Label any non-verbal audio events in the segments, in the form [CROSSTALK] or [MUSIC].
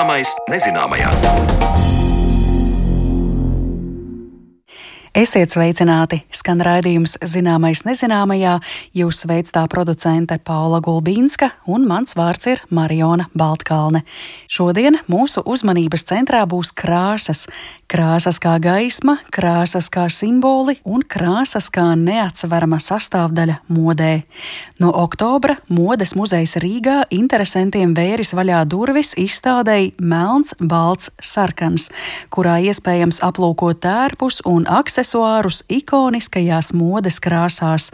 Zināmais nezināmajā. Esiet sveicināti! Skan raidījums Zināmais nezināmajā. Jūs sveic tā producente Paula Gulbīnska un mans vārds ir Mariona Baltkalne. Šodien mūsu uzmanības centrā būs krāsas. Krāsas kā gaisma, krāsas kā simboli un krāsas kā neatsverama sastāvdaļa modē. No oktobra modes muzejs Rīgā interesantiem vēris vaļā durvis izstādēji Melns, Balts, Sarkans, kurā iespējams aplūkot tērpus un aksesuārus ikoniskajās modes krāsās.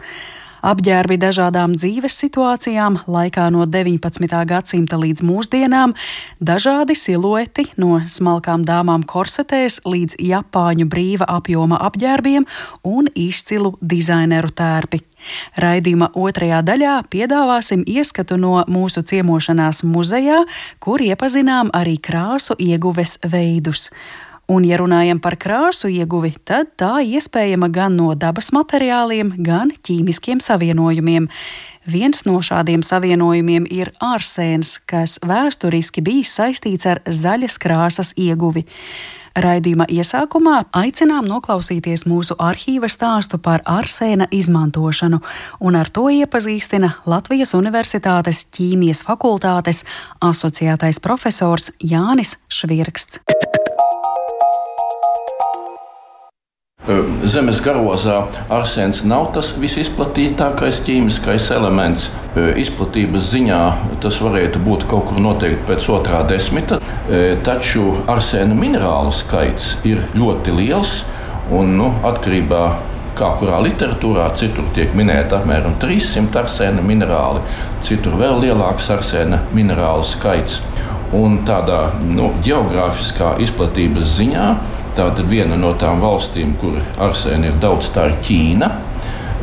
Apģērbi dažādām dzīves situācijām, laikā no 19. gadsimta līdz mūsdienām, dažādi silueti no smalkām dāmām korsetēs līdz japāņu brīva apjoma apģērbiem un izcilu dizaineru tērpi. Raidījuma otrajā daļā piedāvāsim ieskatu no mūsu ciemošanās muzejā, kur iepazinām arī krāsu ieguves veidus. Un, ja runājam par krāsu ieguvi, tad tā iespējama gan no dabas materiāliem, gan ķīmiskiem savienojumiem. Viens no šādiem savienojumiem ir ārsēns, kas vēsturiski bijis saistīts ar zaļas krāsas ieguvi. Raidījuma iesākumā aicinām noklausīties mūsu arhīva stāstu par arsēna izmantošanu, un ar to iepazīstina Latvijas Universitātes ķīmijas fakultātes asociētais profesors Jānis Švirksts. Zemes garozā arsēns nav tas visizplatītākais ķīmiskais elements. Izplatības ziņā tas varētu būt kaut kur noteikti pēc otrā desmita, taču arsēna minerālu skaits ir ļoti liels un nu, atkarībā no kā kurā literatūrā, citur tiek minēta apmēram 300 arsēna minerāli, citur vēl lielāks arsēna minerālu skaits. Un tādā nu, geogrāfiskā izplatības ziņā Tātad viena no tām valstīm, kur arsēna ir daudz, tā ir Ķīna.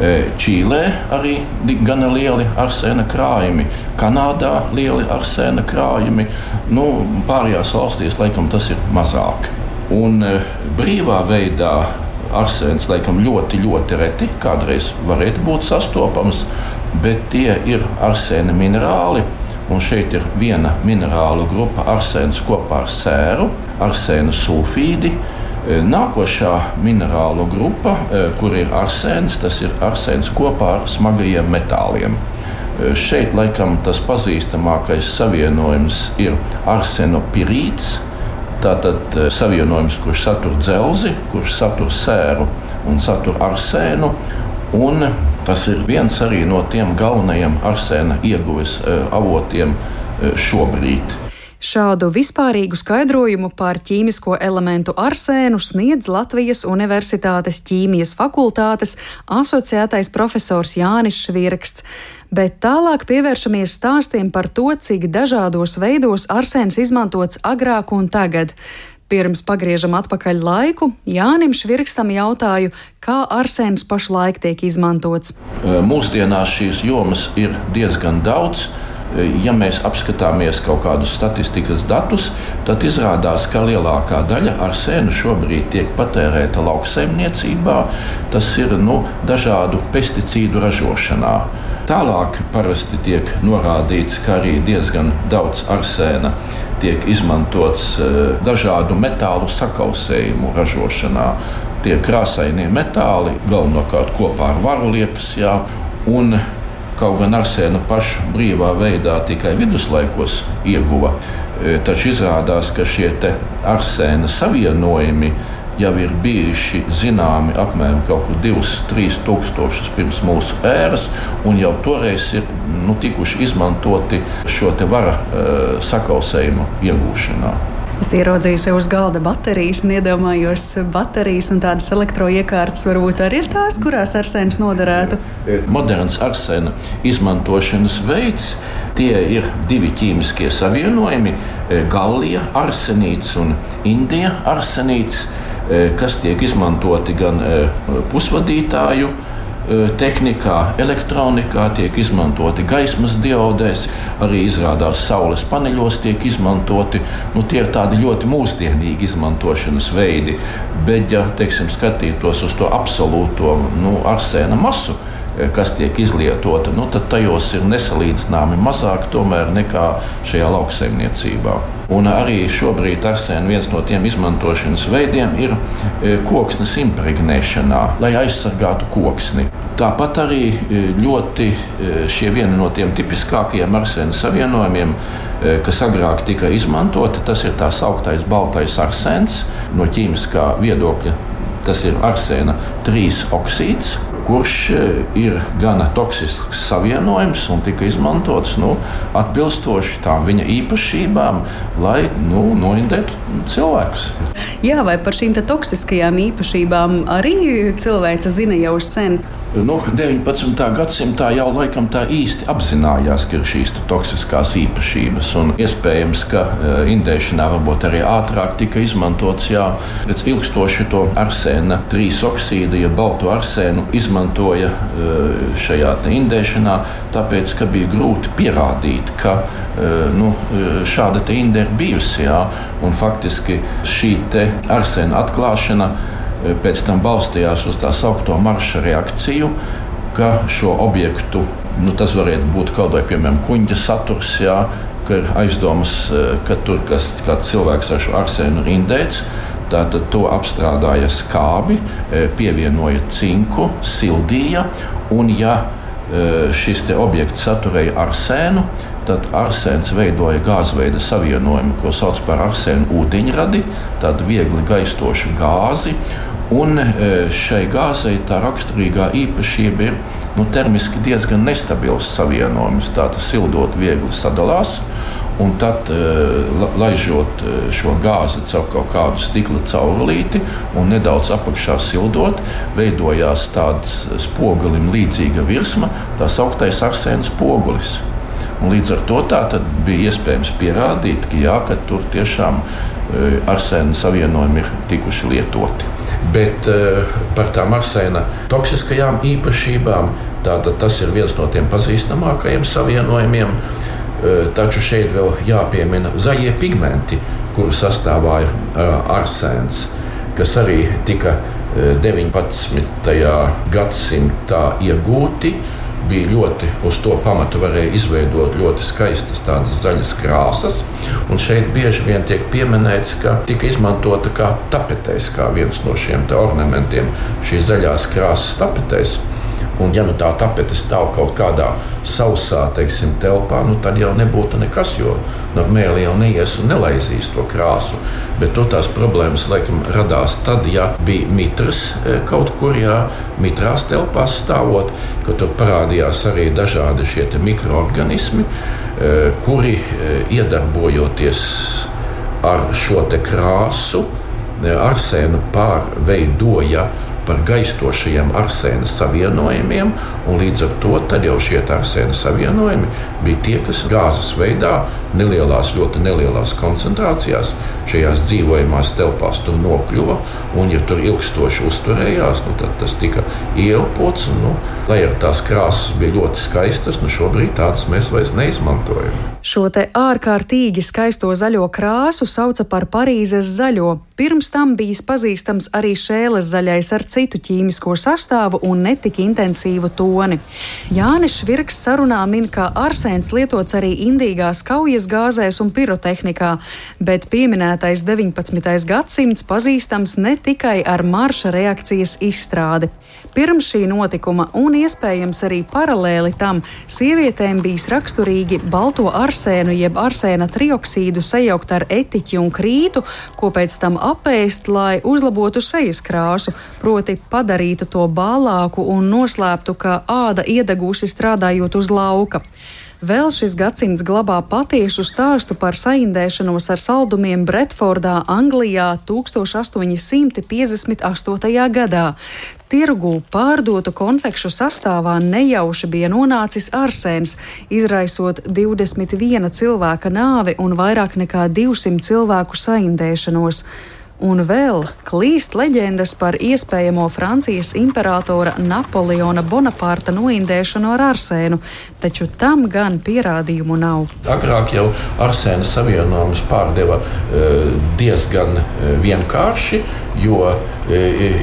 E, Čīlē arī gana lieli arsēna krājumi, Kanādā lieli arsēna krājumi. Nu, pārējās valstīs laikam tas ir mazāk. Un e, brīvā veidā arsēns laikam ļoti, ļoti reti kādreiz varētu būt sastopams, bet tie ir arsēna minerāli. Un šeit ir viena minerālu grupa, arsēns kopā ar sēru, arsēna sulfīdu nākošā minerālu grupa, eh, kur ir arsēns, tas ir arsēns kopā ar smagajiem metāliem. Eh, šeit laikam tas pazīstamākais savienojums ir arsenopirīts. Tātad savienojums, kurš satur dzelzi, kurš satur sēru un satur arsēnu. Un tas ir viens no tiem galvenajiem arsēna ieguves avotiem šobrīd. Šādu vispārīgu skaidrojumu par ķīmisko elementu arsēnu sniedz Latvijas Universitātes ķīmijas fakultātes asociētais profesors Jānis Švirksts. Bet tālāk pievēršamies stāstiem par to, cik dažādos veidos arsēns izmantots agrāk un tagad. Pirms pagriežam atpakaļ laiku, Jānim Švirkstam jautāju, kā arsēns pašlaik tiek izmantots. Mūsdienās šīs jomas ir diezgan daudz. Ja mēs apskatāmies kaut kādus statistikas datus, tad izrādās, ka lielākā daļa arsēna šobrīd tiek patērēta lauksaimniecībā, tas ir nu, dažādu pesticīdu ražošanā. Tālāk parasti tiek norādīts, ka arī diezgan daudz arsēna tiek izmantots eh, dažādu metālu sakausējumu ražošanā. Tie krāsainie metāli galvenokārt kopā ar varu liekas, jā, un Kaut gan arsēnu pašu brīvā veidā tikai viduslaikos ieguva, e, taču izrādās, ka šie arsēna savienojumi jau ir bijuši zināmi apmēram 2-3 tūkstošus pirms mūsu ēras, un jau toreiz ir nu, tikuši izmantoti šo vara uh, sakausējumu iegūšanā. Es ieraudzīju sev uz galda baterijas un iedomājos, baterijas un tādas elektroiekārtas varbūt arī ir tās, kurās arsēns noderētu. Moderns arsēna izmantošanas veids. Tie ir divi ķīmiskie savienojumi - galija arsenīts un indija arsenīts, kas tiek izmantoti gan pusvadītāju tehnikā, elektronikā, tiek izmantoti gaismas diodēs, arī izrādās saules paneļos tiek izmantoti. Nu, tie ir tādi ļoti mūsdienīgi izmantošanas veidi. Bet, ja teiksim, skatītos uz to absolūto nu, arsēna masu, kas tiek izlietota, nu, tad tajos ir nesalīdzināmi mazāk nekā šajā lauksaimniecībā. Un arī šobrīd arsēna viens no tiem izmantošanas veidiem ir koksnes impregnēšanā, lai aizsargātu koksni. Tāpat arī ļoti šie vieni no tiem tipiskākajiem arsēna savienojumiem, kas agrāk tika izmantoti, tas ir tā sauktais baltais arsēns no ķīmiskā viedokļa. Tas ir arsēna trīs oksīds, kurš e, ir gana toksisks savienojums un tika izmantots nu, atbilstoši tām viņa īpašībām, lai nu, noindētu cilvēkus. Jā, vai par šīm toksiskajām īpašībām arī cilvēce zina jau sen? Nu, 19. gadsimtā jau laikam tā īsti apzinājās, ka ir šīs toksiskās īpašības. Iespējams, ka uh, indēšanā varbūt arī ātrāk tika izmantots jā, pēc ilgstoša to arsēna trīs oksīdu, ja balto arsēnu izmantoja uh, šajā indēšanā, tāpēc, ka bija grūti pierādīt, ka uh, nu, šāda indē ir bijusi. Jā, faktiski šī arsēna atklāšana pēc tam balstījās uz tā saucamo marša reakciju, ka šo objektu, nu, tas varētu būt kaut vai piemēram kuģa saturs, jā, ka ir aizdomas, ka tur kas, kāds cilvēks ar šo arsēnu ir indēts. Tātad to apstrādāja skābi, e, pievienoja cinku, sildīja. Un, ja e, šis objekts saturēja arsēnu, tad arsēns veidoja gāzveida savienojumu, ko sauc par arsēnu ūdeņradi, tādu viegli gaistošu gāzi. Un e, šai gāzei tā raksturīgā īpašība ir nu, termiski diezgan nestabils savienojums. Tā tas sildot viegli sadalās. Un tad, e, laižot e, šo gāzi caur kaut kādu stikla caurulīti un nedaudz apakšā sildot, veidojās tāds spogulim līdzīga virsma, tā sauktais arsēnas spogulis. Un līdz ar to bija iespējams pierādīt, ka, jā, ka tur tiešām arsēna savienojumi ir tikuši lietoti. Bet uh, par tām arsēna toksiskajām īpašībām tātad tas ir viens no tiem pazīstamākajiem savienojumiem. Uh, taču šeit vēl jāpiemina zaļie pigmenti, kuru sastāvā ir uh, arsēns, kas arī tika 19. gadsimtā iegūti bija ļoti uz to pamata, varēja izveidot ļoti skaistas tādas zaļas krāsas. Un šeit bieži vien tiek pieminēts, ka tika izmantota kā tapetēs, kā viens no šiem ornamentiem, šīs zaļās krāsas tapetēs. Un, ja nu tā tapete stāv kaut kādā sausā teiksim, telpā, nu, tad jau nebūtu nekas, jo no nu, mēlī jau neies un nelaizīs to krāsu. Bet to tās problēmas laikam radās tad, ja bija mitras e, kaut kur, jā, mitrās telpās stāvot, ka tur parādījās arī dažādi šie mikroorganismi, e, kuri e, iedarbojoties ar šo krāsu, arsēnu pārveidoja par gaistošajiem arsēna savienojumiem, un līdz ar to jau šie arsēna savienojumi bija tie, kas gāzes veidā, nelielās, ļoti nelielās koncentrācijās, šajās dzīvojamās telpās tur nokļuva. Un, ja tur ilgstoši uzturējās, nu, tad tas tika ieelpots. Un, nu, lai ar tās krāsas bija ļoti skaistas, nu, šobrīd tādas mēs vairs neizmantojam. Šo te ārkārtīgi skaisto zaļo krāsu sauca par Parīzes zaļo. Pirms tam bijis pazīstams arī šēles zaļais ar citu ķīmisko sastāvu un netik intensīvu toni. Jānis Švirks sarunā min, ka arsēns lietots arī indīgās kaujas gāzēs un pirotehnikā, bet pieminētais 19. gadsimts pazīstams ne tikai ar marša reakcijas izstrādi. Pirms šī notikuma, un iespējams arī paralēli tam, sievietēm bijis raksturīgi balto arsēnu jeb arsēna trioksīdu sajaukt ar etiķi un krītu, ko pēc tam apēst, lai uzlabotu sejas krāsu, proti padarītu to bālāku un noslēptu, ka āda iedegusi strādājot uz lauka. Vēl šis gadsimts glabā patiesu stāstu par saindēšanos ar saldumiem Bretfordā, Anglijā 1858. gadā. Tirgū pārdotu konfekšu sastāvā nejauši bija nonācis arsēns, izraisot 21 cilvēka nāvi un vairāk nekā 200 cilvēku saindēšanos. Un vēl klīst leģendas par iespējamo Francijas imperatora Napoleona Bonapārta noindēšanu ar arsēnu, taču tam gan pierādījumu nav. Agrāk jau arsēna savienojumus pārdeva e, diezgan e, vienkārši, jo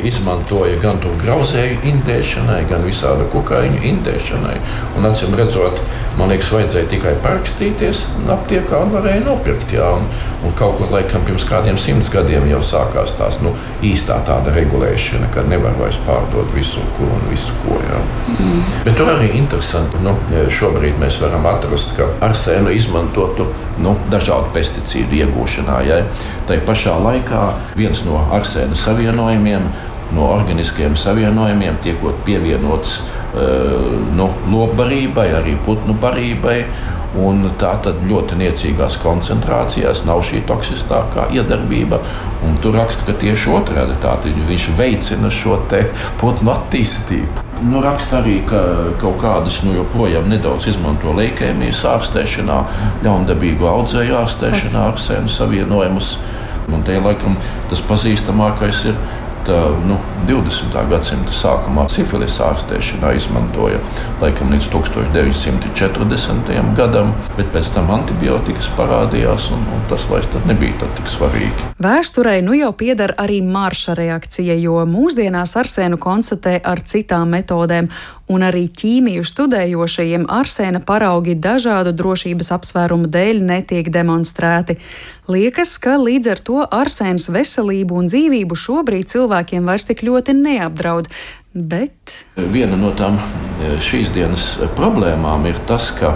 izmantoja gan to grauzēju indēšanai, gan visādu kukaiņu indēšanai. Un, acīm redzot, man liekas, vajadzēja tikai parakstīties aptiekā un varēja nopirkt. Jā, un, un kaut kur laikam pirms kādiem simts gadiem jau sākās tās nu, īstā tāda regulēšana, ka nevar vairs pārdot visu, ko un visu, ko. Jā. Mm. Bet tur arī interesanti, nu, šobrīd mēs varam atrast, ka arsēnu izmantotu nu, dažādu pesticīdu iegūšanā. Ja. Tā pašā laikā viens no arsēna savienojumiem no organiskiem savienojumiem tiekot pievienots uh, nu, lopbarībai, arī putnu barībai. Un tā tad ļoti niecīgās koncentrācijās nav šī toksiskākā iedarbība. Un tur raksta, ka tieši otrādi viņš veicina šo putnu attīstību. Nu, raksta arī, ka kaut kādas nu, joprojām nedaudz izmanto leikēmijas ārstēšanā, ļaundabīgu audzēju ārstēšanā, ar sēnu savienojumus. Un te laikam tas pazīstamākais ir nu, 20. gadsimta sākumā sifilis ārstēšanā izmantoja laikam līdz 1940. gadam, bet pēc tam antibiotikas parādījās, un, un tas vairs nebija tik svarīgi. Vēsturei nu jau pieder arī marša reakcija, jo mūsdienās arsēnu konstatē ar citām metodēm, un arī ķīmiju studējošajiem arsēna paraugi dažādu drošības apsvērumu dēļ netiek demonstrēti. Liekas, ka līdz ar to arsēns veselību un dzīvību šobrīd cilvēkiem vairs tik ļoti neapdraud. Bet... Viena no tām e, šīs dienas problēmām ir tas, ka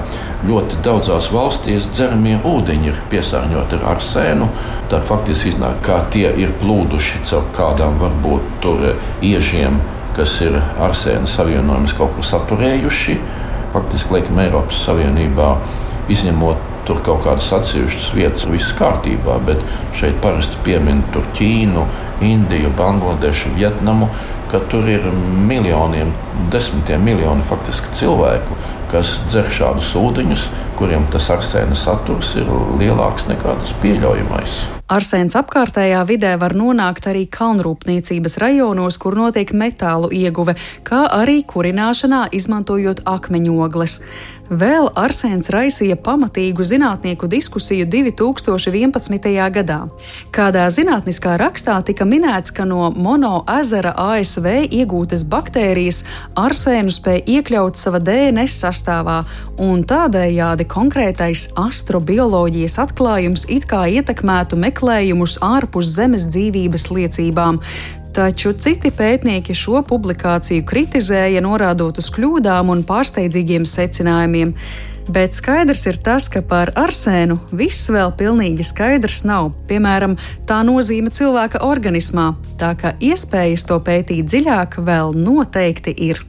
ļoti daudzās valstīs dzeramie ūdeņi ir piesārņoti ar arsēnu. Tad faktiski iznāk, ka tie ir plūduši caur kādām varbūt tur e, iežiem kas ir arsēna savienojumus kaut kur saturējuši. Faktiski, laikam, Eiropas Savienībā izņemot tur kaut kādas atsevišķas vietas, viss kārtībā, bet šeit parasti piemin Ķīnu, Indiju, Bangladešu, Vietnamu, ka tur ir miljoniem, desmitiem miljoni faktiski cilvēku, kas dzer šādus ūdeņus, kuriem tas arsēna saturs ir lielāks nekā tas pieļaujamais. Arsēns apkārtējā vidē var nonākt arī kalnrūpniecības rajonos, kur notiek metālu ieguve, kā arī kurināšanā izmantojot akmeņogles. Vēl arsēns raisīja pamatīgu zinātnieku diskusiju 2011. gadā. Kādā zinātniskā rakstā tika minēts, ka no Mono ezera ASV iegūtas baktērijas arsēnu spēja iekļaut sava DNS sastāvā, un tādējādi konkrētais astrobioloģijas atklājums it kā ietekmētu meklējumus ārpus Zemes dzīvības liecībām. Taču citi pētnieki šo publikāciju kritizēja, norādot uz kļūdām un pārsteidzīgiem secinājumiem. Bet skaidrs ir tas, ka par arsēnu viss vēl pilnīgi skaidrs nav. Piemēram, tā nozīme cilvēka organismā, tā ka iespējas to pētīt dziļāk vēl noteikti ir.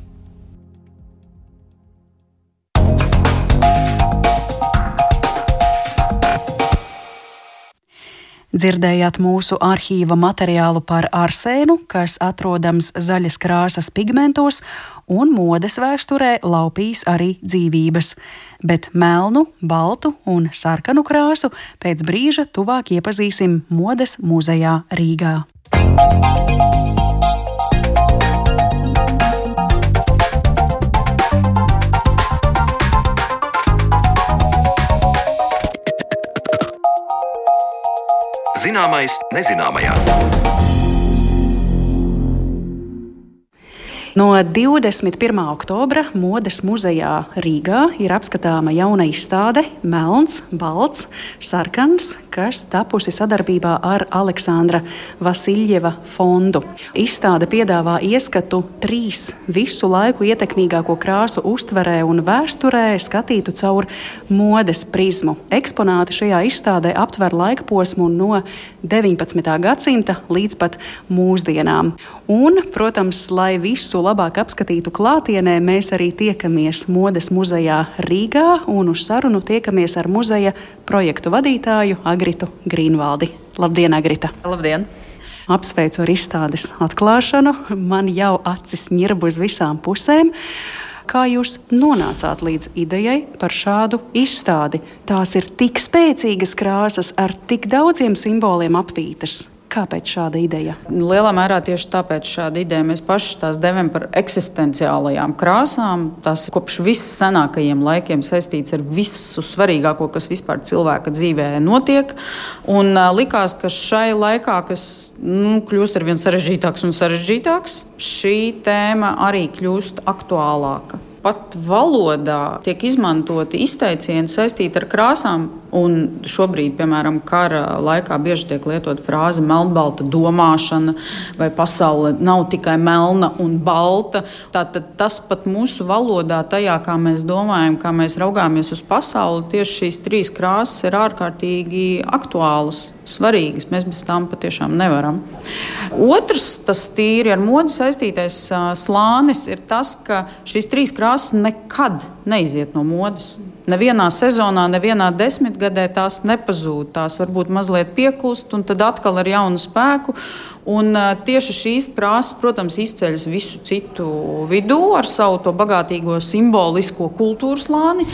Dzirdējāt mūsu arhīva materiālu par arsēnu, kas atrodams zaļas krāsas pigmentos, un modes vēsturē laupīs arī dzīvības. Bet melnu, baltu un sarkanu krāsu pēc brīža tuvāk iepazīsim modes muzejā Rīgā. Zināmais nezināmajā. No 21. oktobra Modes muzejā Rīgā ir apskatāma jauna izstāde Melns, Balts, Sarkans, kas tapusi sadarbībā ar Aleksandra Vasiljeva fondu. Izstāde piedāvā ieskatu trīs visu laiku ietekmīgāko krāsu uztverē un vēsturē, skatītu caur modes prizmu. Eksponāti šajā izstādē aptver laika posmu no 19. gadsimta līdz pat mūsdienām. Un, protams, lai visu labāk apskatītu klātienē, mēs arī tiekamies Modes muzejā Rīgā un uz sarunu tiekamies ar muzeja projektu vadītāju Agritu Grīnvaldi. Labdien, Agrita! Labdien! Apsveicu ar izstādes atklāšanu. Man jau acis ņirbu uz visām pusēm. Kā jūs nonācāt līdz idejai par šādu izstādi? Tās ir tik spēcīgas krāsas, ar tik daudziem simboliem apvītas. Kāpēc šāda ideja? Lielā mērā tieši tāpēc šāda ideja. Mēs paši tās devām par eksistenciālajām krāsām. Tas kopš vissenākajiem laikiem saistīts ar visu svarīgāko, kas vispār cilvēka dzīvē notiek. Un likās, ka šai laikā, kas nu, kļūst ar vien sarežģītāks un sarežģītāks, šī tēma arī kļūst aktuālāka pat valodā tiek izmantoti izteicieni saistīti ar krāsām. Un šobrīd, piemēram, kara laikā bieži tiek lietot frāze melnbalta domāšana, vai pasaule nav tikai melna un balta. Tātad tas pat mūsu valodā, tajā kā mēs domājam, kā mēs raugāmies uz pasauli, tieši šīs trīs krāsas ir ārkārtīgi aktuālas, svarīgas. Mēs bez tām patiešām nevaram. Otrs, tas tīri ar modu saistītais slānis, ir tas, ka šīs trīs krāsas tās nekad neiziet no modes. Nevienā sezonā, nevienā desmitgadē tās nepazūd. Tās varbūt mazliet pieklust, un tad atkal ar jaunu spēku. Un, tieši šīs krāsas, protams, izceļas visu citu vidū ar savu bagātīgo simbolisko kultūras lāni.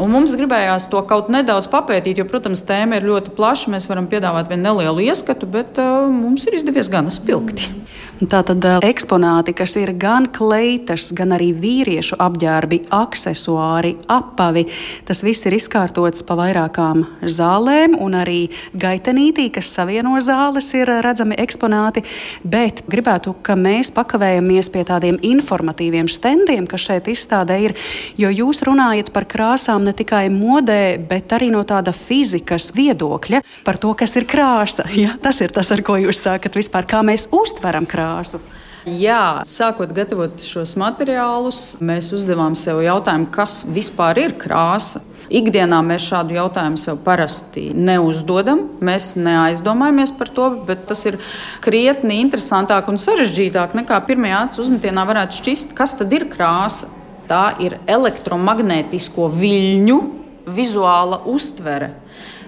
Un mums gribējās to kaut nedaudz papētīt, jo, protams, tēma ir ļoti plaša. Mēs varam piedāvāt vienu nelielu ieskatu, bet uh, mums ir izdevies gan spilgti. Tā tad eksponāti, kas ir gan kleitas, gan arī vīriešu apģērbi, accessoāri, apavi, tas viss ir izkārtots pa vairākām zālēm, un arī gaitenītī, kas savieno zāles, ir redzami eksponāti. Bet gribētu, ka mēs pakavējamies pie tādiem informatīviem stendiem, kas šeit izstādē ir, jo jūs runājat par krāsām ne tikai modē, bet arī no tāda fizikas viedokļa par to, kas ir krāsa. [LAUGHS] Ja? Tas ir tas, ar ko jūs sākat vispār, kā mēs uztveram krāsu krāsu. Jā, sākot gatavot šos materiālus, mēs uzdevām sev jautājumu, kas vispār ir krāsa. Ikdienā mēs šādu jautājumu sev parasti neuzdodam. Mēs neaizdomājamies par to, bet tas ir krietni interesantāk un sarežģītāk nekā pirmajā acu uzmetienā varētu šķist, kas tad ir krāsa. Tā ir elektromagnētisko viļņu vizuāla uztvere.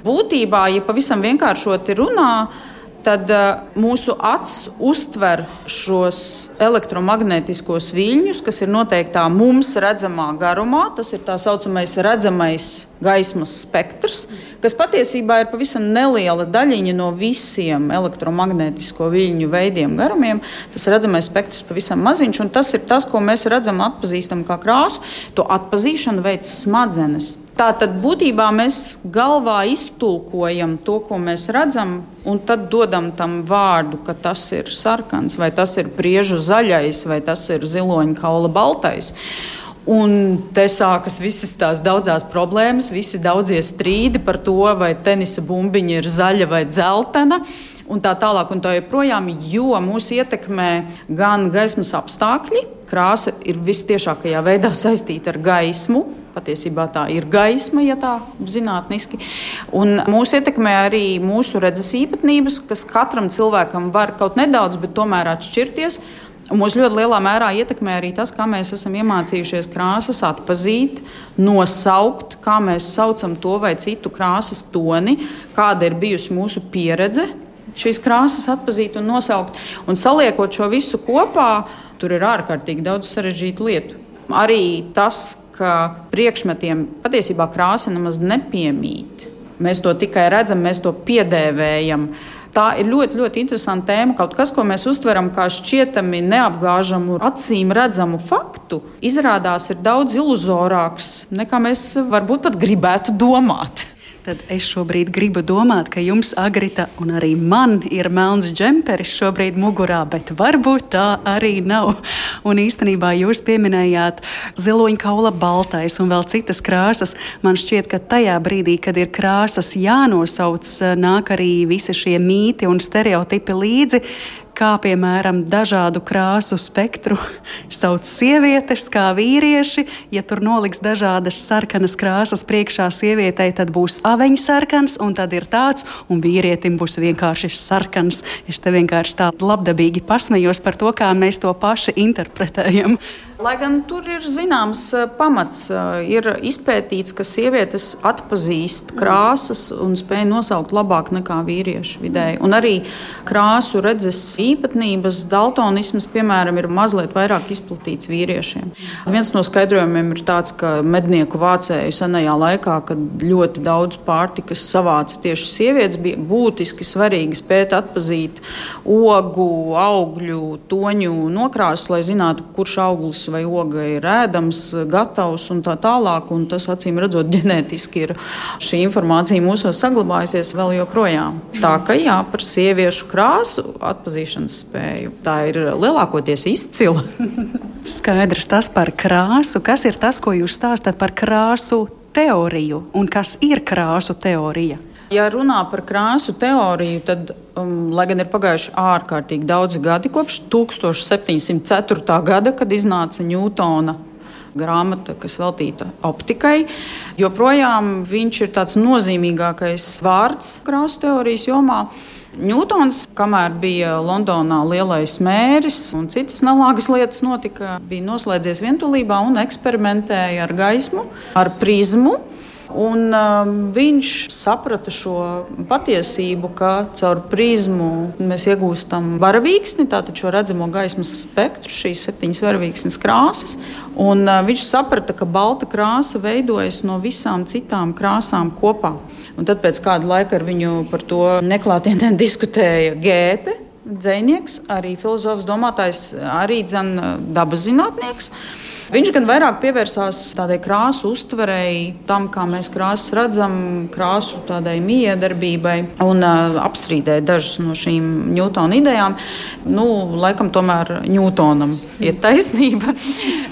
Būtībā, ja pavisam vienkāršoti runā, tad uh, mūsu acis uztver šos elektromagnētiskos viļņus, kas ir noteiktā mums redzamā garumā. Tas ir tā saucamais redzamais gaismas spektrs, kas patiesībā ir pavisam neliela daļiņa no visiem elektromagnētisko viļņu veidiem, garumiem. Tas redzamais spektrs ir pavisam maziņš, un tas ir tas, ko mēs redzam, atpazīstam kā krāsu. To atpazīšanu veids smadzenes. Tātad būtībā mēs galvā iztulkojam to, ko mēs redzam, un tad dodam tam vārdu, ka tas ir sarkans, vai tas ir priežu zaļais, vai tas ir ziloņa kaula baltais. Un te sākas visas tās daudzas problēmas, visi daudzie strīdi par to, vai tenisa bumbiņa ir zaļa vai dzeltena. Un tā tālāk, un tā joprojām, jo mūs ietekmē gan gaismas apstākļi, krāsa ir visciešākajā veidā saistīta ar gaismu, Patiesībā tā ir gaisma, ja tā zinātniski. Un mūs ietekmē arī mūsu redzes īpatnības, kas katram cilvēkam var kaut nedaudz, bet tomēr atšķirties. Un mūs ļoti lielā mērā ietekmē arī tas, kā mēs esam iemācījušies krāsas atpazīt, nosaukt, kā mēs saucam to vai citu krāsas toni, kāda ir bijusi mūsu pieredze šīs krāsas atpazīt un nosaukt. Un saliekot šo visu kopā, tur ir ārkārtīgi daudz sarežģītu lietu. Arī tas, ka priekšmetiem patiesībā krāsa nemaz nepiemīt. Mēs to tikai redzam, mēs to piedēvējam. Tā ir ļoti, ļoti interesanta tēma. Kaut kas, ko mēs uztveram kā šķietami neapgāžamu, acīm redzamu faktu, izrādās ir daudz iluzorāks nekā mēs varbūt pat gribētu domāt. Tad es šobrīd gribu domāt, ka jums, Agrita, un arī man ir melns džemperis šobrīd mugurā, bet varbūt tā arī nav. Un īstenībā jūs pieminējāt ziloņkaula baltais un vēl citas krāsas. Man šķiet, ka tajā brīdī, kad ir krāsas jānosauc, nāk arī visi šie mīti un stereotipi līdzi kā piemēram dažādu krāsu spektru sauc sievietes, kā vīrieši. Ja tur noliks dažādas sarkanas krāsas priekšā sievietei, tad būs aveņu sarkans, un tad ir tāds, un vīrietim būs vienkārši sarkans. Es te vienkārši tā labdabīgi pasmējos par to, kā mēs to paši interpretējam. Lai gan tur ir zināms eh, pamats, eh, ir izpētīts, ka sievietes atpazīst krāsas un spēj nosaukt labāk nekā vīrieši vidēji. Un arī krāsu redzes īpatnības, daltonisms, piemēram, ir mazliet vairāk izplatīts vīriešiem. Viens no skaidrojumiem ir tāds, ka mednieku vācēju senajā laikā, kad ļoti daudz pārtikas savāca tieši sievietes, bija būtiski svarīgi spēt atpazīt ogu, augļu, toņu nokrāsas, lai zinātu, kurš auglis vai oga ir ēdams, gatavs un tā tālāk. Un tas, acīm redzot, [LAUGHS] ģenētiski ir šī informācija mūsos saglabājusies vēl joprojām. Tā ka jā, par sieviešu krāsu atpazīšanas spēju tā ir lielākoties izcila. [LAUGHS] Skaidrs tas par krāsu. Kas ir tas, ko jūs stāstāt par krāsu teoriju un kas ir krāsu teorija? Ja runā par krāsu teoriju, tad, um, lai gan ir pagājuši ārkārtīgi daudzi gadi, kopš 1704. gada, kad iznāca Ņūtona grāmata, kas veltīta optikai, joprojām viņš ir tāds nozīmīgākais vārds krāsu teorijas jomā. Ņūtons, kamēr bija Londonā lielais mēris un citas nelāgas lietas notika, bija noslēdzies vientulībā un eksperimentēja ar gaismu, ar prizmu. Un, um, viņš saprata šo patiesību, ka caur prizmu mēs iegūstam varavīksni, tātad šo redzamo gaismas spektru, šīs septiņas varavīksnes krāsas. Un, uh, viņš saprata, ka balta krāsa veidojas no visām citām krāsām kopā. Un tad pēc kāda laika ar viņu par to neklātienē [LAUGHS] diskutēja Gēte. Dzēnieks, arī filozofs, domātājs, arī dzen, dabas zinātnieks. Viņš gan vairāk pievērsās tādai krāsu uztverēji, tam, kā mēs krāsas redzam, krāsu tādai miedarbībai un uh, apstrīdēja dažas no šīm Ņūtona idejām. Nu, laikam tomēr Ņūtonam ir taisnība.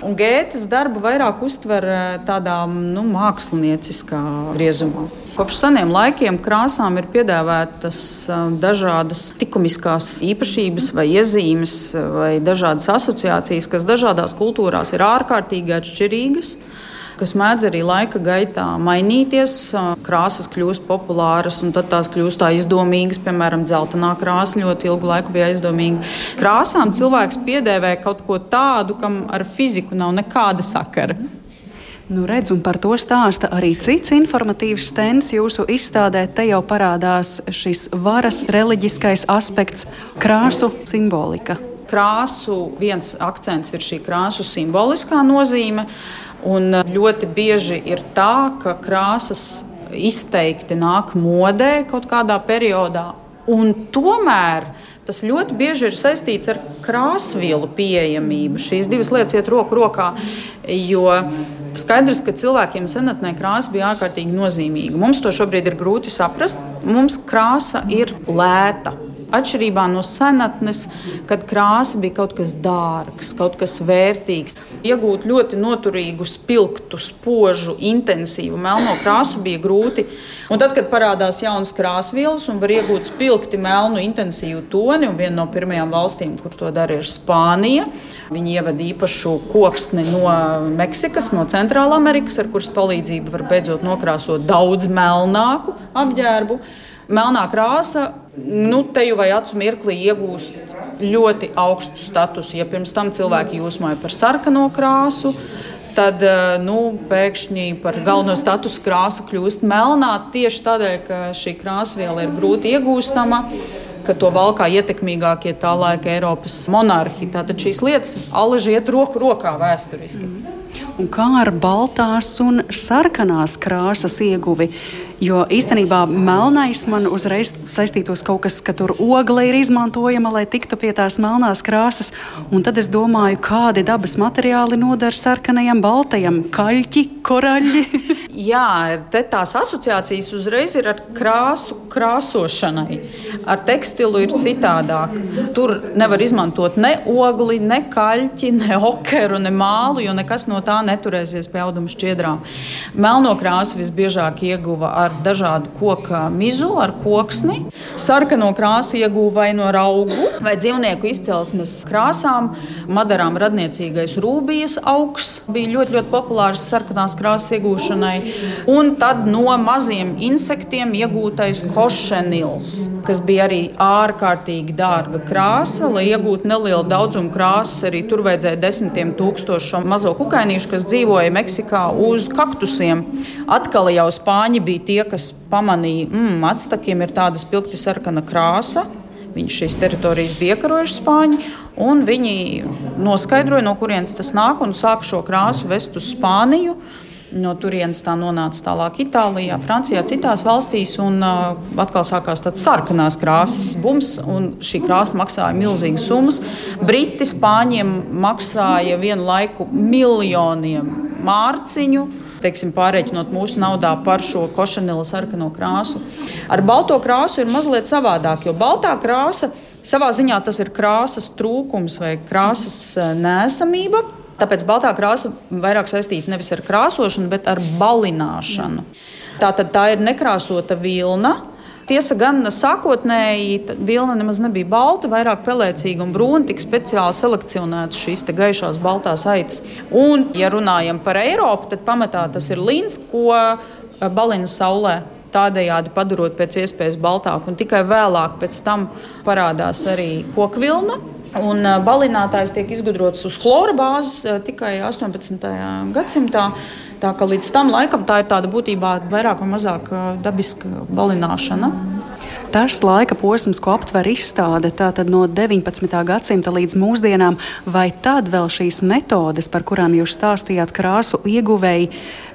Un Gētas darbu vairāk uztver tādā nu, mākslinieckā griezumā. Kopš seniem laikiem krāsām ir piedāvātas dažādas likumiskās īpašības, vai iezīmes, vai dažādas asociācijas, kas dažādās kultūrās ir ārkārtīgi atšķirīgas kas mēdz arī laika gaitā mainīties. Krāsas kļūst populāras, un tad tās kļūst tā izdomīgas. Piemēram, dzeltenā krāsa ļoti ilgu laiku bija aizdomīga. Krāsām cilvēks piedēvē kaut ko tādu, kam ar fiziku nav nekāda sakara. Nu, redz, un par to stāsta arī cits informatīvs stends jūsu izstādē. Te jau parādās šis varas reliģiskais aspekts, krāsu simbolika. Krāsu viens akcents ir šī krāsu simboliskā nozīme, un ļoti bieži ir tā, ka krāsas izteikti nāk modē kaut kādā periodā, un tomēr tas ļoti bieži ir saistīts ar krāsvielu pieejamību. Šīs divas lietas iet roku rokā, jo Skaidrs, ka cilvēkiem senatnē krāsa bija ārkārtīgi nozīmīga. Mums to šobrīd ir grūti saprast. Mums krāsa ir lēta. Atšķirībā no senatnes, kad krāsa bija kaut kas dārgs, kaut kas vērtīgs. Iegūt ļoti noturīgu, spilgtu, spožu, intensīvu melno krāsu bija grūti. Un tad, kad parādās jaunas krāsvielas un var iegūt spilgti melnu, intensīvu toni, un viena no pirmajām valstīm, kur to dara, ir Spānija. Viņi ievada īpašu koksni no Meksikas, no Centrālamerikas, ar kuras palīdzību var beidzot nokrāsot daudz melnāku apģērbu. Melnā krāsa, nu, te jau vai acu mirklī iegūst ļoti augstu statusu. Ja pirms tam cilvēki jūsmoja par sarkano krāsu, tad eh, nu, pēkšņi par galveno statusu krāsa kļūst melnā tieši tādēļ, ka šī krāsviela ir grūti iegūstama. To valkā ietekmīgākie tā laika Eiropas monarhi. Tātad šīs lietas alaži iet roku rokā vēsturiski. Mm. Un kā ar baltās un sarkanās krāsas ieguvi? Jo īstenībā melnais man uzreiz saistītos kaut kas, ka tur ogle ir izmantojama, lai tiktu pie tās melnās krāsas. Un tad es domāju, kādi dabas materiāli noder sarkanajam, baltajam, kaļķi, koraļi. [LAUGHS] Jā, te tās asociācijas uzreiz ir ar krāsu krāsošanai. Ar tekstilu ir citādāk. Tur nevar izmantot ne ogli, ne kaļķi, ne okeru, ne mālu, jo nekas no tā neturēsies pie auduma šķiedrām. Melno krāsu visbiežāk ieguva ar ar dažādu koku mizu, ar koksni. Sarkano krāsu ieguva vai no augu vai dzīvnieku izcelsmes krāsām. Madarām radniecīgais rūbijas augs bija ļoti, ļoti populārs sarkanās krāsas iegūšanai. Un tad no maziem insektiem iegūtais košenils, kas bija arī ārkārtīgi dārga krāsa. Lai iegūtu nelielu daudzumu krāsas, arī tur vajadzēja desmitiem tūkstošu mazo kukainīšu, kas dzīvoja Meksikā uz kaktusiem. Atkal jau spāņi bija tie, kas pamanīja, ka mm, atstakiem ir tāda spilgti sarkana krāsa. Viņš šīs teritorijas bija iekarojuši spāņi, un viņi noskaidroja, no kurienes tas nāk, un sāka šo krāsu vest uz Spāniju. No turienes tā nonāca tālāk Itālijā, Francijā, citās valstīs. Un uh, atkal sākās tāds sarkanās krāsas bums, un šī krāsa maksāja milzīgas summas. Briti spāņiem maksāja vienu laiku miljoniem mārciņu. Teiksim, pārreikinot mūsu naudā par šo košanila sarkano krāsu. Ar balto krāsu ir mazliet savādāk, jo baltā krāsa savā ziņā tas ir krāsas trūkums vai krāsas nēsamība. Tāpēc baltā krāsa vairāk saistīta nevis ar krāsošanu, bet ar balināšanu. Tā tad tā ir nekrāsota vilna. Tiesa gan sākotnēji vilna nemaz nebija balta, vairāk pelēcīga un brūna, tik speciāli selekcionētas šīs gaišās baltās aitas. Un, ja runājam par Eiropu, tad pamatā tas ir līns, ko eh, balina saulē tādējādi padarot pēc iespējas baltāku. Un tikai vēlāk parādās arī kokvilna, Un balinātājs tiek izgudrots uz chlora bāzes tikai 18. gadsimtā. Tā kā līdz tam laikam tā ir tāda būtībā vairāk vai mazāk dabiska balināšana. Tas laika posms, ko aptver izstāde, tātad no 19. gadsimta līdz mūsdienām, vai tad vēl šīs metodes, par kurām jūs stāstījāt, krāsu ieguvēji,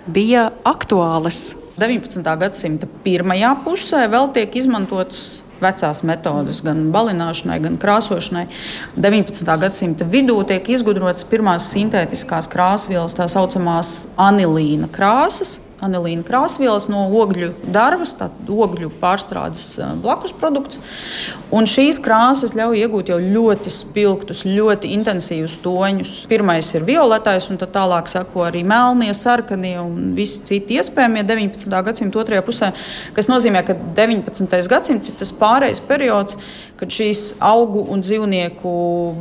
bija aktuālas? 19. gadsimta pirmajā pusē vēl tiek izmantotas vecās metodes, gan balināšanai, gan krāsošanai. 19. gadsimta vidū tiek izgudrotas pirmās sintētiskās krāsvielas, tā saucamās anilīna krāsas, anilīna krāsvielas no ogļu darbas, tātad ogļu pārstrādes eh, blakus produkts. Un šīs krāsas ļauj iegūt jau ļoti spilgtus, ļoti intensīvus toņus. Pirmais ir violetais, un tālāk sako arī melnie, sarkanie un visi citi iespējamie 19. gadsimta otrajā pusē, kas nozīmē, ka 19. gadsimts ir tas pārējais periods, kad šīs augu un dzīvnieku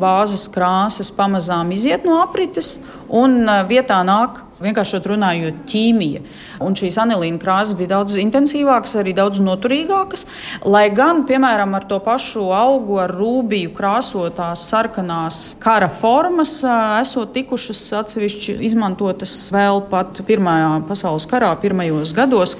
bāzes krāsas pamazām iziet no aprites un eh, vietā nāk vienkāršot runājot, ķīmija. Un šīs anilīna krāsas bija daudz intensīvākas, arī daudz noturīgākas. Lai gan, piemēram, ar to pašu augu, ar rūbiju krāsotās sarkanās kara formas, esot tikušas atsevišķi izmantotas vēl pat Pirmajā pasaules karā, pirmajos gados.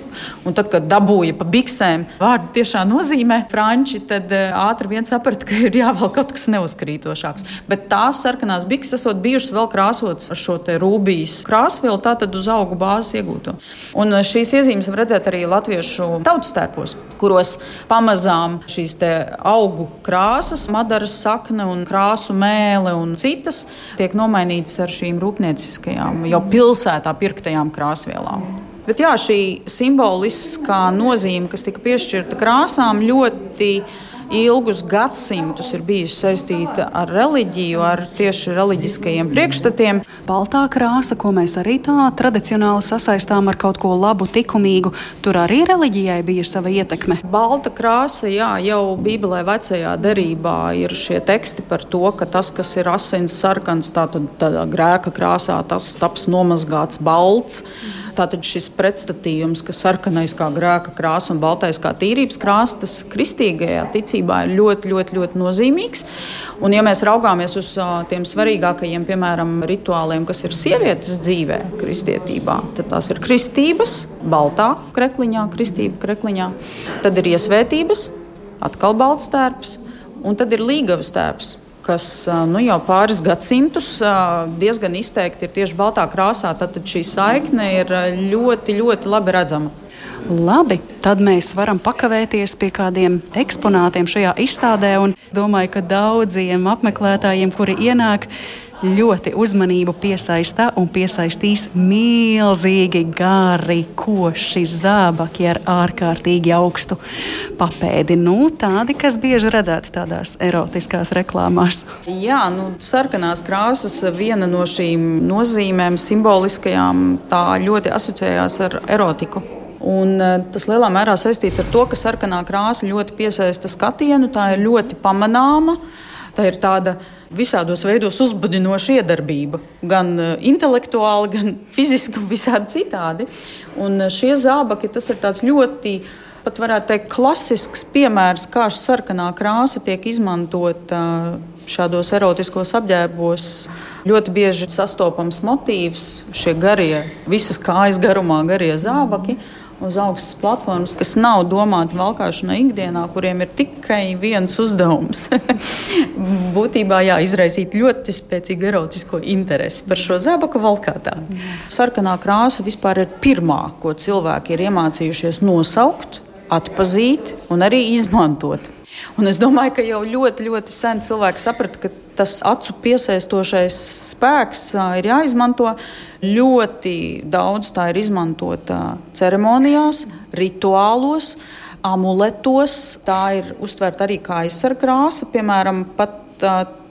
Un tad, kad dabūja pa biksēm, vārdu tiešām nozīmē franči, tad ātri vien saprata, ka ir jāvelk kaut kas neuzkrītošāks. Bet tās sarkanās bikses esot bijušas vēl krāsotas ar šo rūbijas krāsvielu, tātad uz augu bāzes iegūto. Un eh, šīs iezīmes var redzēt arī latviešu tautas tērpos, kuros pamazām šīs augu krāsas, madaras sakne un krāsu mēle un citas tiek nomainītas ar šīm rūpnieciskajām, jau pilsētā pirktajām krāsvielām. Bet jā, šī simboliskā nozīme, kas tika piešķirta krāsām, ļoti ilgus gadsimtus ir bijusi saistīta ar reliģiju, ar tieši reliģiskajiem priekšstatiem. Baltā krāsa, ko mēs arī tā tradicionāli sasaistām ar kaut ko labu, likumīgu, tur arī reliģijai bija sava ietekme. Balta krāsa, jā, jau Bībelē vecajā derībā ir šie teksti par to, ka tas, kas ir asins sarkans, tātad tādā grēka krāsā, tas taps nomazgāts balts. Mm. Tātad šis pretstatījums, ka sarkanais kā grēka krāsa un baltais kā tīrības krāsa, tas kristīgajā ticībā ir ļoti, ļoti, ļoti nozīmīgs. Un, ja mēs raugāmies uz tiem svarīgākajiem, piemēram, rituāliem, kas ir sievietes dzīvē, kristietībā, tad tās ir kristības, baltā krekliņā, kristība krekliņā, tad ir iesvētības, atkal balts tērps, un tad ir līgavas tērps kas nu, jau pāris gadsimtus diezgan izteikti ir tieši baltā krāsā, tad šī saikne ir ļoti, ļoti labi redzama. Labi, tad mēs varam pakavēties pie kādiem eksponātiem šajā izstādē. Domāju, ka daudziem apmeklētājiem, kuri ienāk, ļoti uzmanību piesaista un piesaistīs milzīgi gari, koši zābaki ar ārkārtīgi augstu papēdi. Nu, tādi, kas bieži redzēti tādās erotiskās reklāmās. Jā, nu, sarkanās krāsas viena no šīm nozīmēm, simboliskajām, tā ļoti asociējās ar erotiku. Un tas lielā mērā saistīts ar to, ka sarkanā krāsa ļoti piesaista skatienu, tā ir ļoti pamanāma. Tā ir tāda visādos veidos uzbudinoša iedarbība, gan intelektuāli, gan [LAUGHS] fiziski, un visādi citādi. Un šie zābaki tas ir ļoti pat varētu teikt, klasisks piemērs, kā sarkanā krāsa tiek izmantota šādos erotiskos apģērbos. Ļoti bieži sastopams motīvs, šie garie, visas kājas garumā garie zābaki. Uz augstas platformas, kas nav domāti valkāšanai ikdienā, kuriem ir tikai viens uzdevums. [LAUGHS] Būtībā jā, izraisīt ļoti spēcīgu erotisko interesi par šo zābaku valkātāju. Sarkanā krāsa vispār ir pirmā, ko cilvēki ir iemācījušies nosaukt atpazīt un arī izmantot. Un es domāju, ka jau ļoti, ļoti sen cilvēki saprata, ka tas acu piesaistošais spēks ir jāizmanto. Ļoti daudz tā ir izmantota ceremonijās, rituālos, amuletos. Tā ir uztverta arī kā aizsargkrāsa, piemēram, pat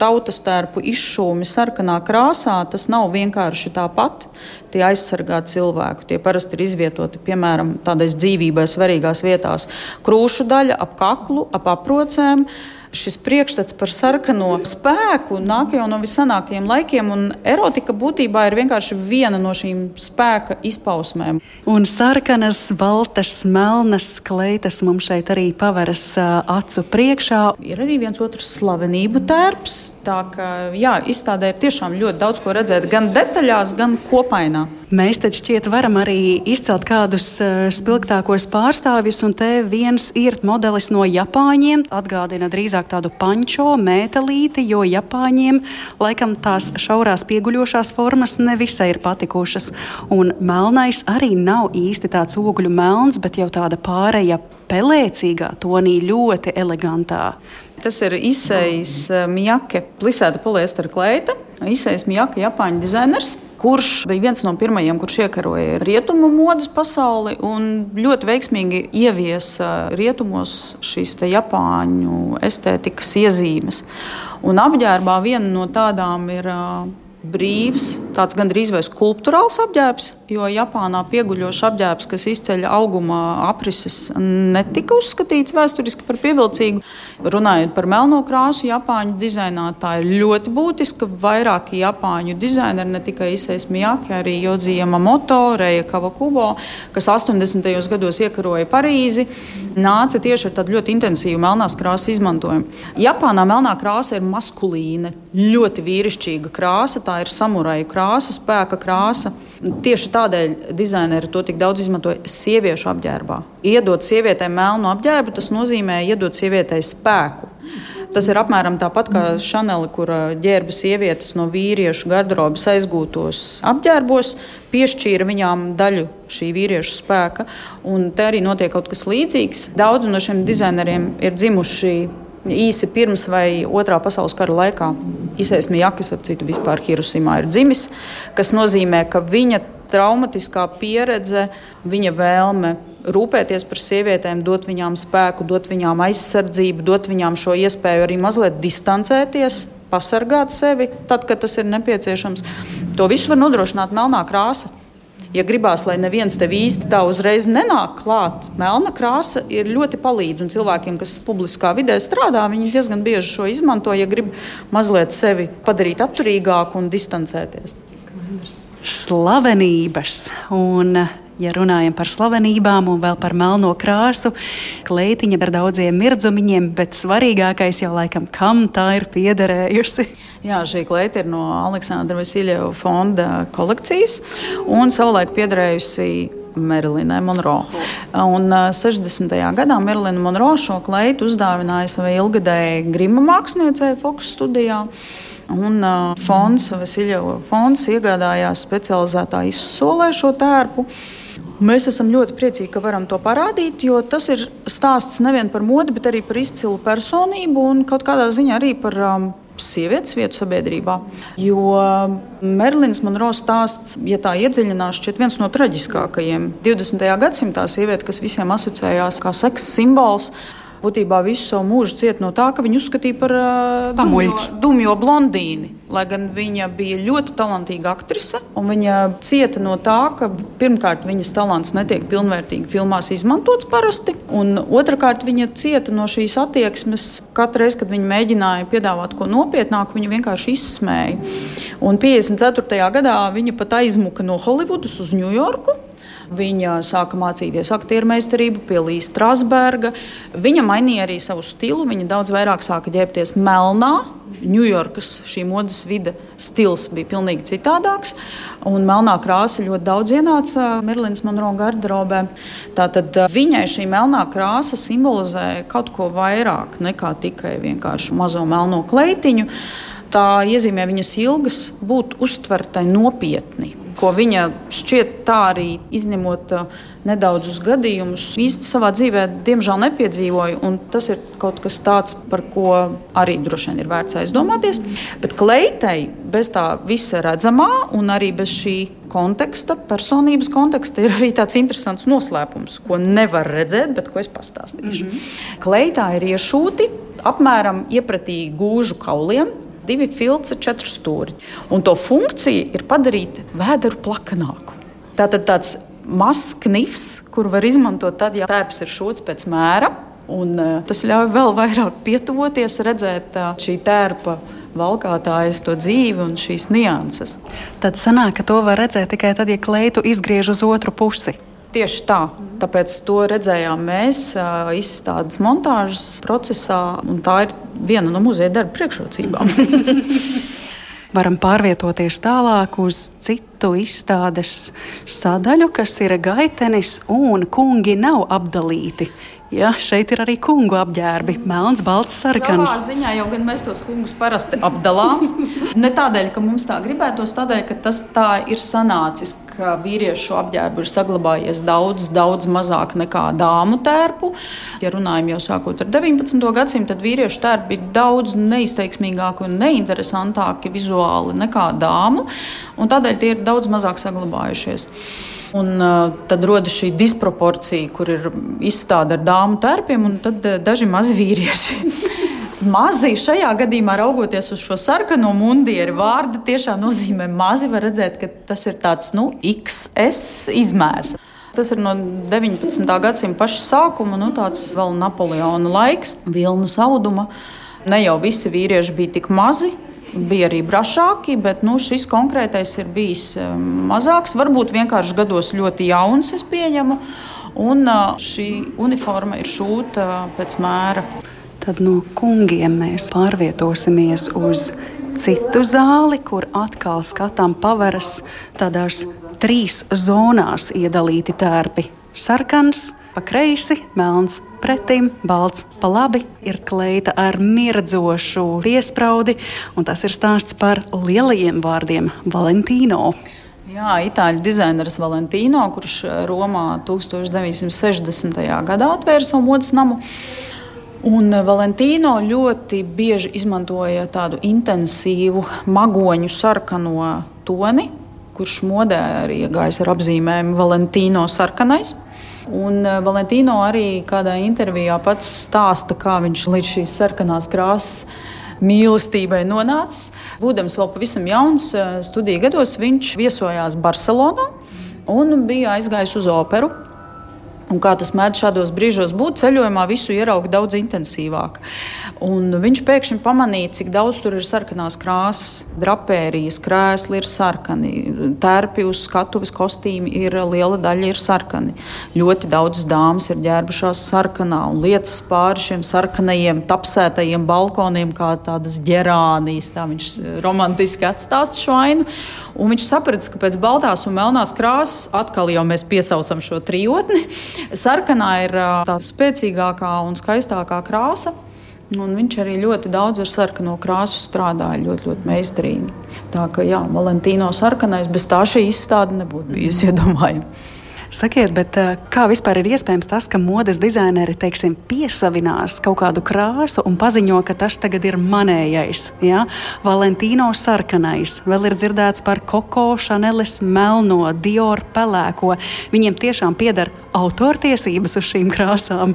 tautas tērpu izšūmi sarkanā krāsā, tas nav vienkārši tāpat. Tie aizsargā cilvēku. Tie parasti ir izvietoti piemēram tādās dzīvībai svarīgās vietās - krūšu daļa, ap kaklu, ap aprocēm šis priekšstats par sarkano spēku nāk jau no visenākajiem laikiem, un erotika būtībā ir vienkārši viena no šīm spēka izpausmēm. Un sarkanas, baltas, melnas kleitas mums šeit arī paveras acu priekšā. Ir arī viens otrs slavenību tērps. Tā kā jā, izstādē ir tiešām ļoti daudz ko redzēt, gan detaļās, gan kopainā. Mēs taču šķiet varam arī izcelt kādus uh, spilgtākos pārstāvjus, un te viens ir modelis no Japāņiem. Atgādina drīzāk tādu pančo mētelīti, jo Japāņiem laikam tās šaurās pieguļošās formas nevisai ir patikušas. Un melnais arī nav īsti tāds ogļu melns, bet jau tāda pāreja pelēcīgā tonī ļoti elegantā. Tas ir izsējis eh, Mjake, plisēta poliestera kleita. Izsējis Mjake, Japāņu dizainers, kurš bija viens no pirmajiem, kurš iekaroja rietumu modes pasauli un ļoti veiksmīgi ieviesa rietumos šīs Japāņu estētikas iezīmes. Un apģērbā viena no tādām ir uh, brīvs, tāds gandrīz vai skulptūrāls apģērbs, jo Japānā pieguļošs apģērbs, kas izceļ auguma aprises, netika uzskatīts vēsturiski par pievilcīgu. Runājot par melno krāsu, Japāņu dizainā tā ir ļoti būtiska. Vairāki Japāņu dizaineri, ne tikai Isais Miyake, arī Jodzija Mamoto, Reja Kavakubo, kas 80. gados iekaroja Parīzi, nāca tieši ar tādu ļoti intensīvu melnās krāsas izmantojumu. Japānā melnā krāsa ir maskulīna, ļoti vīrišķīga krāsa tā ir samuraja krāsa, spēka krāsa. Tieši tādēļ dizaineri to tik daudz izmantoja sieviešu apģērbā. Iedot sievietei melnu apģērbu, tas nozīmē iedot sievietei spēku. Tas ir apmēram tāpat kā Chanel, kur ģērba sievietes no vīriešu garderobas aizgūtos apģērbos, piešķīra viņām daļu šī vīriešu spēka. Un te arī notiek kaut kas līdzīgs. Daudz no šiem dizaineriem ir dzimuši īsi pirms vai otrā pasaules kara laikā. Īsais Mijakis, ap citu, vispār Hirosimā ir dzimis, kas nozīmē, ka viņa traumatiskā pieredze, viņa vēlme rūpēties par sievietēm, dot viņām spēku, dot viņām aizsardzību, dot viņām šo iespēju arī mazliet distancēties, pasargāt sevi, tad, kad tas ir nepieciešams. To visu var nodrošināt melnā krāsa. Ja gribās, lai neviens tev īsti tā uzreiz nenāk klāt, melna krāsa ir ļoti palīdzīga. Cilvēkiem, kas publiskā vidē strādā, viņi diezgan bieži šo izmanto, ja grib mazliet sevi padarīt atturīgāku un distancēties. Slavenības un Ja runājam par slavenībām un vēl par melno krāsu, kleitiņa ar daudziem mirdzumiņiem, bet svarīgākais jau laikam, kam tā ir piederējusi. Jā, šī kleita ir no Aleksandra Vasiljeva fonda kolekcijas un savulaik piederējusi Merilinai Monroe. Un 60. gadā Merilina Monroe šo kleitu uzdāvināja savai ilgadējai grima māksliniecei Fokus studijā. Un uh, fonds, Vasiljeva fonds iegādājās specializētā izsolē šo tērpu. Mēs esam ļoti priecīgi, ka varam to parādīt, jo tas ir stāsts nevien par modi, bet arī par izcilu personību un kaut kādā ziņā arī par um, sievietes vietu sabiedrībā. Jo Merlins Monroe stāsts, ja tā iedziļinās, šķiet viens no traģiskākajiem 20. gadsimtā sieviete, kas visiem asociējās kā seksa simbols. Būtībā visu savu mūžu cieta no tā, ka viņu uzskatīja par uh, dumjo, dumjo blondīni. Lai gan viņa bija ļoti talantīga aktrise, un viņa cieta no tā, ka pirmkārt viņas talants netiek pilnvērtīgi filmās izmantots parasti, un otrkārt viņa cieta no šīs attieksmes. Katru reizi, kad viņa mēģināja piedāvāt ko nopietnāku, viņa vienkārši izsmēja. Un 54. gadā viņa pat aizmuka no Holivudas uz Ņujorku. Viņa sāka mācīties aktieru meistarību pie Līsas Strasberga. Viņa mainīja arī savu stilu. Viņa daudz vairāk sāka ģērbties melnā. Ņujorkas šī modes vide stils bija pilnīgi citādāks. Un melnā krāsa ļoti daudz ienāca Merlīnas Monroe garderobē. Tātad eh, viņai šī melnā krāsa simbolizē kaut ko vairāk nekā tikai vienkārši mazo melno kleitiņu. Tā iezīmē viņas ilgas būt uztvertai nopietni ko viņa šķiet tā arī izņemot uh, nedaudzus gadījumus, īsti savā dzīvē, diemžēl, nepiedzīvoju. Tas ir kaut kas tāds, par ko arī droši vien ir vērts aizdomāties. Bet kleitai bez tā visa redzamā un arī bez šī konteksta, personības konteksta, ir arī tāds interesants noslēpums, ko nevar redzēt, bet ko es pastāstīšu. Mm -hmm. Kleitā ir iešūti apmēram iepratīgi gūžu kauliem divi filci, četri stūri. Un to funkcija ir padarīt vēderu plakanāku. Tātad tāds mazs knifs, kur var izmantot tad, ja tēps ir šūts pēc mēra. Un, uh, tas ļauj vēl vairāk pietuvoties, redzēt uh, šī tērpa valkātājas to dzīvi un šīs nianses. Tad sanāk, ka to var redzēt tikai tad, ja kleitu izgriež uz otru pusi. Tieši tā. Tāpēc to redzējām mēs izstādes montāžas procesā, un tā ir viena no muzeja darba priekšrocībām. [LAUGHS] Varam pārvietoties tālāk uz citu izstādes sadaļu, kas ir gaitenis, un kungi nav apdalīti. Ja, šeit ir arī kungu apģērbi, melns, balts, sarkans. Savā ziņā jau gan mēs tos kungus parasti apdalām. ne tādēļ, ka mums tā gribētos, tādēļ, ka tas tā ir sanācis, ka vīriešu apģērbu ir saglabājies daudz, daudz mazāk nekā dāmu tērpu. Ja runājam jau sākot ar 19. gadsimtu, tad vīriešu tērpi bija daudz neizteiksmīgāki un neinteresantāki vizuāli nekā dāmu, un tādēļ tie ir daudz mazāk saglabājušies. Un, uh, tad rodas šī disproporcija, kur ir izstāde ar dāmu tērpiem un tad uh, daži mazi vīrieši. [LAUGHS] Mazi šajā gadījumā, raugoties uz šo sarkano mundieru, vārdu tiešām nozīmē mazi. Var redzēt, ka tas ir tāds nu, XS izmērs. Tas ir no 19. gadsimta paša sākuma, nu, tāds vēl Napoleona laiks, vilnas auduma. Ne jau visi vīrieši bija tik mazi, bija arī brašāki, bet nu, šis konkrētais ir bijis eh, mazāks. Varbūt vienkārši gados ļoti jauns, es pieņemu. Un eh, šī uniforma ir šūta pēc mēra. Tad no kungiem mēs pārvietosimies uz citu zāli, kur atkal skatām paveras tādās trīs zonās iedalīti tērpi. Sarkans, pa kreisi, melns, pretim, balts pa labi ir kleita ar mirdzošu piespraudi, un tas ir stāsts par lielajiem vārdiem - Valentīno. Jā, itāļu dizaineris Valentīno, kurš Romā 1960. gadā atvēra savu modes namu. Un Valentīno ļoti bieži izmantoja tādu intensīvu magoņu sarkano toni, kurš modē arī iegājis ar apzīmējumu Valentīno sarkanais. Un eh, Valentīno arī kādā intervijā pats stāsta, kā viņš līdz šīs sarkanās krāsas mīlestībai nonācis. Būdams vēl pavisam jauns, eh, studiju gados, viņš viesojās Barcelonā un bija aizgājis uz operu. Un kā tas mēdz šādos brīžos būt, ceļojumā visu ierauga daudz intensīvāk. Un viņš pēkšņi pamanīja, cik daudz tur ir sarkanās krāsas, drapērijas, krēsli ir sarkani, tērpi uz skatuves kostīmi ir liela daļa ir sarkani. Ļoti daudz dāmas ir ģērbušās sarkanā un lietas pāri šiem sarkanajiem, tapsētajiem balkoniem, kā tādas ģerānijas. Tā viņš romantiski atstāsta šo ainu. Un viņš saprata, ka pēc baltās un melnās krāsas atkal jau mēs piesaucam šo trijotni. Sarkanā ir tā spēcīgākā un skaistākā krāsa. Un viņš arī ļoti daudz ar sarkano krāsu strādāja, ļoti, ļoti meistarīgi. Tā kā Valentīno sarkanais bez tā šī izstāde nebūtu bijusi [LAUGHS] iedomājama. Sakiet, bet eh, kā vispār ir iespējams tas, ka modes dizaineri teiksim, piesavinās kaut kādu krāsu un paziņo, ka tas tagad ir manējais? Ja? Valentīno sarkanais, vēl ir dzirdēts par Koko, Šaneles melno, Dior pelēko. Viņiem tiešām pieder autortiesības uz šīm krāsām.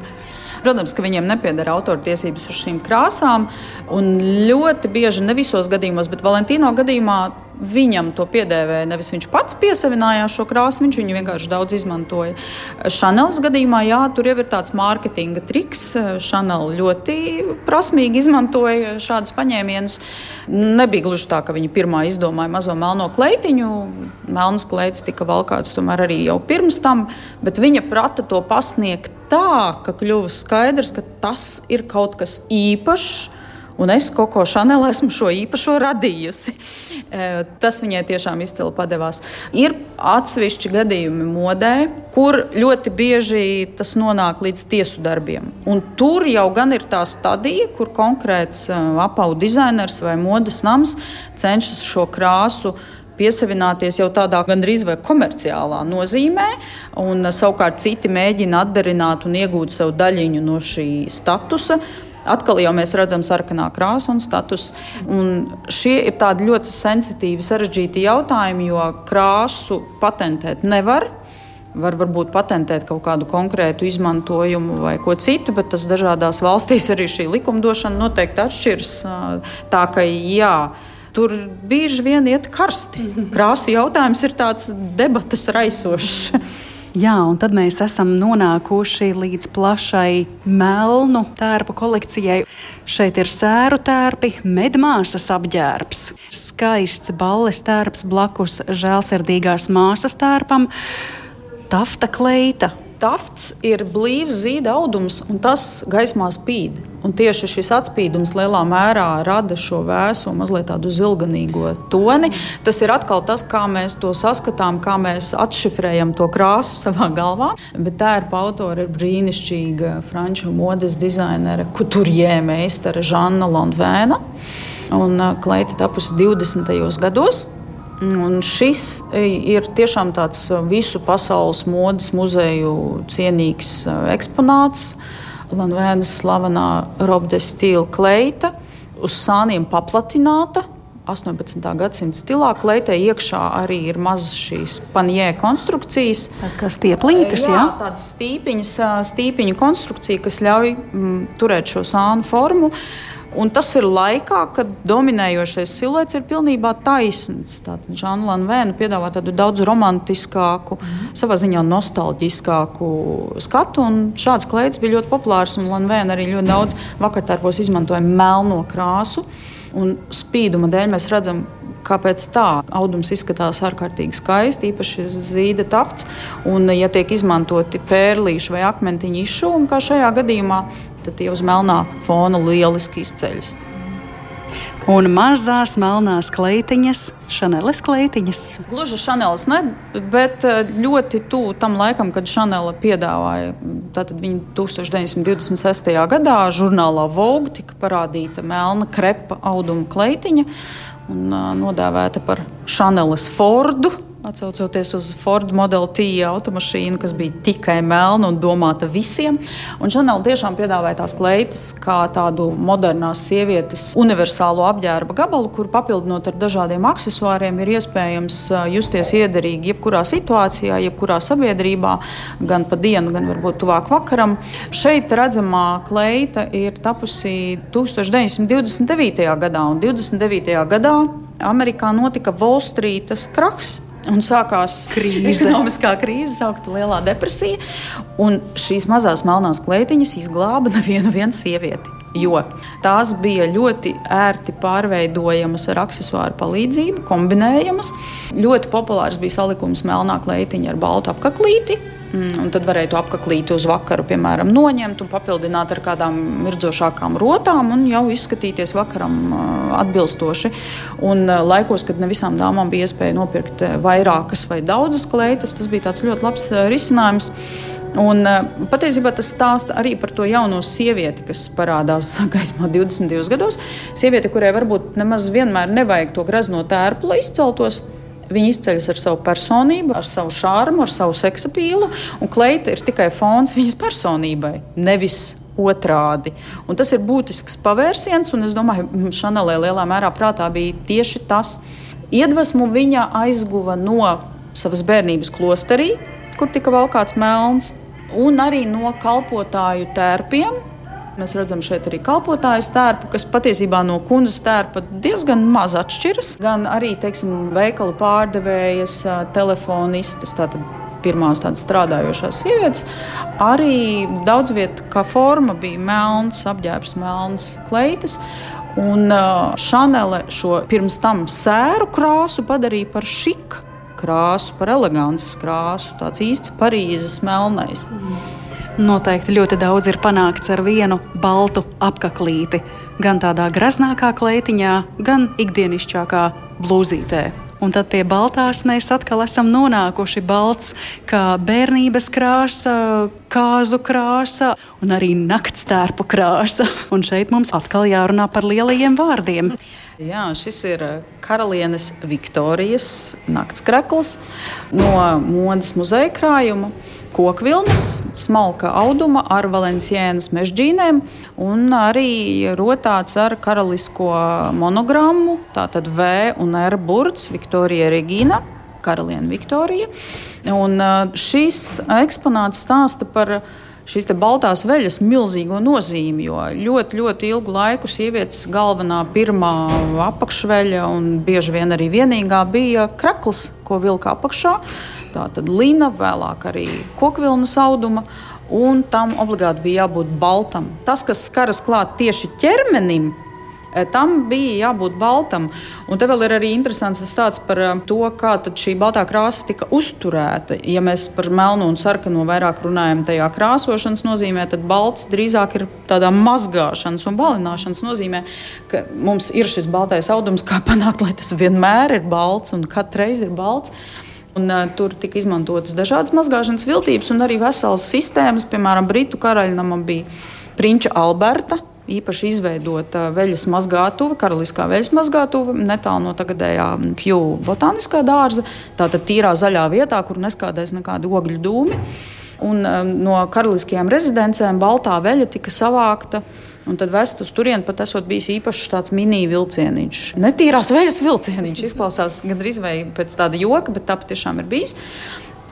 Protams, ka viņiem nepieder autortiesības uz šīm krāsām. Ļoti bieži, ne visos gadījumos, bet Valentīno gadījumā Viņam to piedēvēja nevis viņš pats piesavinājās šo krāsu, viņš viņu vienkārši daudz izmantoja. Šanels gadījumā, jā, tur jau ir tāds mārketinga triks. Šanela ļoti prasmīgi izmantoja šādus paņēmienus. Nebija gluži tā, ka viņi pirmā izdomāja mazo melno kleitiņu. Melnas kleitis tika valkāts tomēr arī jau pirms tam, bet viņa prata to pasniegt tā, ka kļuva skaidrs, ka tas ir kaut kas īpašs Un es Koko Šanelu esmu šo īpašo radījusi. E, tas viņai tiešām izcili padevās. Ir atsevišķi gadījumi modē, kur ļoti bieži tas nonāk līdz tiesu darbiem. Un tur jau gan ir tā stadija, kur konkrēts e, apaugu dizainers vai modes nams cenšas šo krāsu piesavināties jau tādā gandrīz vai komerciālā nozīmē, un savukārt citi mēģina atdarināt un iegūt sev daļiņu no šī statusa. Atkal jau mēs redzam sarkanā krāsa un status. Un šie ir tādi ļoti sensitīvi, sarežģīti jautājumi, jo krāsu patentēt nevar. Var varbūt patentēt kaut kādu konkrētu izmantojumu vai ko citu, bet tas dažādās valstīs arī šī likumdošana noteikti atšķiras. Tā ka jā, tur bieži vien iet karsti. Krāsu jautājums ir tāds debatas raisošs. Jā, un tad mēs esam nonākuši līdz plašai melnu tērpu kolekcijai. Šeit ir sēru tērpi, medmāsas apģērbs, skaists balles tērps blakus žēlsirdīgās māsas tērpam, tafta kleita, Tafts ir blīvs zīda audums, un tas gaismā spīd. Un tieši šis atspīdums lielā mērā rada šo vēso, mazliet tādu zilganīgo toni. Tas ir atkal tas, kā mēs to saskatām, kā mēs atšifrējam to krāsu [LAUGHS] savā galvā. Bet tā ir autora ir brīnišķīga franču modes dizainere, kuturjē meistara Žanna Landvēna. Un kleita tapusi 20. gados. Un šis e, ir tiešām tāds e, visu pasaules modes muzeju cienīgs e, eksponāts. Lanvēnas slavenā Robde stila kleita, uz sāniem paplatināta. 18. gadsimta stilā kleitē iekšā arī ir mazas šīs panjē konstrukcijas. Tāds kā stieplītes, jā? jā? Tādas stīpiņas, stīpiņu konstrukcija, kas ļauj m, turēt šo sānu formu. Uh, Un tas ir laikā, kad dominējošais siluets ir pilnībā taisns. Žana Lanvēna piedāvā tādu daudz romantiskāku, mm. savā ziņā nostalģiskāku skatu. Šāds kleids bija ļoti populārs, un Lanvēna arī ļoti daudz vakartērpos izmantoja melno krāsu. Un spīduma dēļ mēs redzam, kāpēc tā audums izskatās ārkārtīgi skaisti, īpaši zīda tafts. Un, ja tiek izmantoti pērlīši vai akmentiņu izšūmi, kā šajā gadījumā, tad tie uz melnā fona lieliski izceļas. Un mazās melnās kleitiņas, šaneles kleitiņas. Gluži šaneles ne, bet eh, ļoti tuvu tam laikam, kad šanela piedāvāja. Tātad viņa 1926. gadā žurnālā Vogue tika parādīta melna krepa auduma kleitiņa un uh, nodēvēta par šaneles Fordu Atcaucoties uz Ford modeli T automašīnu, kas bija tikai melna un domāta visiem. Un Chanel tiešām piedāvāja tās kleitas kā tādu modernās sievietes universālo apģērba gabalu, kur papildinot ar dažādiem accessoriem ir iespējams justies iederīgi jebkurā situācijā, jebkurā sabiedrībā, gan pa dienu, gan varbūt tuvāk vakaram. Šeit redzamā kleita ir tapusi 1929. gadā, un 29. gadā Amerikā notika Volstrītas krahs un sākās krīze. Ekonomiskā krīze, saukta Lielā depresija. Un šīs mazās melnās kleitiņas izglāba nevienu sievieti. Jo tās bija ļoti ērti pārveidojamas ar accessoru palīdzību, kombinējamas. Ļoti populārs bija salikums melnā kleitiņa ar baltu apaklīti un tad varēja to apaklīt uz vakaru, piemēram, noņemt un papildināt ar kādām mirdzošākām rotām un jau izskatīties vakaram atbilstoši. Un laikos, kad ne visām dāmām bija iespēja nopirkt vairākas vai daudzas kleitas, tas bija ļoti labs risinājums. Un, patiesībā tas stāsta arī par to jauno sievieti, kas parādās [LAUGHS] gaismā 22 gados. Sieviete, kurai varbūt nemaz vienmēr nevajag to grazno tērpu, lai izceltos. Viņa izceļas ar savu personību, ar savu šārmu, ar savu seksapīlu, un kleita ir tikai fons viņas personībai, nevis otrādi. Un tas ir būtisks pavērsiens, un es domāju, ka Šanelē lielā mērā prātā bija tieši tas. Iedvesmu viņa aizguva no savas bērnības klosterī, kur tika valkāts melns. un arī no kalpotāju tērpiem. Mēs redzam šeit arī kalpotāju stērpu, kas patiesībā no kundzes stērpa diezgan maz atšķiras. Gan arī teiksim, veikalu pārdevējas, telefonistas, tātad pirmās tādas strādājošās sievietes. Arī daudz vietā, kā forma bija melns, apģērbs, melns kleitas. Un Šanele šo pirms tam sēru krāsu padarīja par šiku krāsu, par elegances krāsu, tāds īsts Parīzes melnais. Mm. Noteikti ļoti daudz ir panākts ar vienu baltu apaklīti. Gan tādā graznākā kleitiņā, gan ikdienišķākā blūzītē. Un tad pie baltās mēs atkal esam nonākuši. Balts kā bērnības krāsa, kāzu krāsa un arī naktstērpu krāsa. Un šeit mums atkal jārunā par lielajiem vārdiem. Jā, šis ir karalienes Viktorijas naktskrekls no modes muzeja krājuma kokvilnas, smalka auduma ar valenciānas mežģīnēm un arī rotāts ar karalisko monogrammu, tātad V un R burts Viktorija Regīna. Karaliene Viktorija. Un šis eksponāts stāsta par šīs baltās veļas milzīgo nozīmi, jo ļoti, ļoti ilgu laiku sievietes galvenā, pirmā apakšveļa un bieži vien arī vienīgā bija krakls, ko vilka apakšā tātad lina, vēlāk arī kokvilnas auduma. Un tam obligāti bija jābūt baltam. Tas, kas skaras klāt tieši ķermenim, tam bija jābūt baltam. Un te vēl ir arī interesants stāsts par e, to, kā šī baltā krāsa tika uzturēta. Ja mēs par melnu un sarkanu vairāk runājam tajā krāsošanas nozīmē, tad balts drīzāk ir tādā mazgāšanas un balināšanas nozīmē, ka mums ir šis baltais audums, kā panākt, lai tas vienmēr ir balts un katru reizi ir balts. Un, uh, tur tika izmantotas dažādas mazgāšanas viltības un arī veselas sistēmas. Piemēram, Britu karaļnamam bija Prinča Alberta. Īpaši izveidota veļas mazgātuve, karaliskā veļas mazgātuve, netālu no tagadējā Kju botāniskā dārza. Tātad tīrā zaļā vietā, kur neskādēs nekādi ogļu dūmi. Un, um, no karaliskajām rezidencēm baltā veļa tika savākta Un tad vest uz turieni pat esot bijis īpašs tāds mini-vilcieniņš. Netīrās veļas vilcieniņš izklausās gandrīz vai pēc tāda joka, bet tā patiešām ir bijis.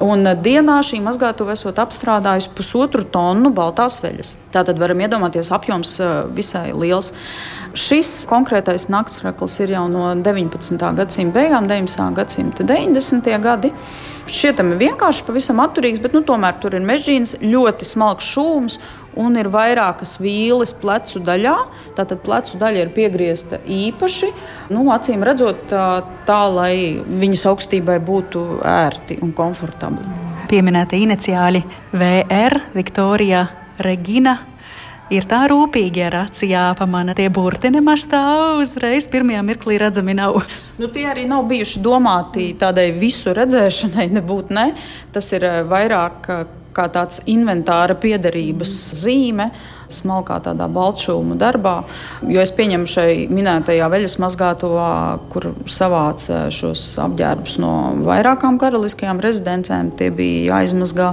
Un eh, dienā šī mazgātuve esot apstrādājusi pusotru tonu baltās veļas. Tātad varam iedomāties, apjoms eh, visai liels. Šis konkrētais naktsrakls ir jau no 19. gadsimta beigām, 19. gadsimta 90. gadi. Šķietami vienkārši, pavisam atturīgs, bet nu, tomēr tur ir mežģīns, ļoti smalks šūms un ir vairākas vīles plecu daļā. Tātad plecu daļa ir piegriezta īpaši, nu, acīm redzot, tā, tā, lai viņas augstībai būtu ērti un komfortabli. Pieminēta iniciāļi VR, Viktorija, Regina. Ir tā rūpīgi ar acīm jāpamana. Tie burti nemaz tā uzreiz pirmajā mirklī redzami nav. Nu, tie arī nav bijuši domāti tādai visu redzēšanai, nebūtu ne. Tas ir eh, vairāk kā tāds inventāra piederības zīme smalkā tādā baltšūmu darbā. Jo es pieņemu šai minētajā veļas mazgātavā, kur savāca šos apģērbus no vairākām karaliskajām rezidencēm. Tie bija jāizmazgā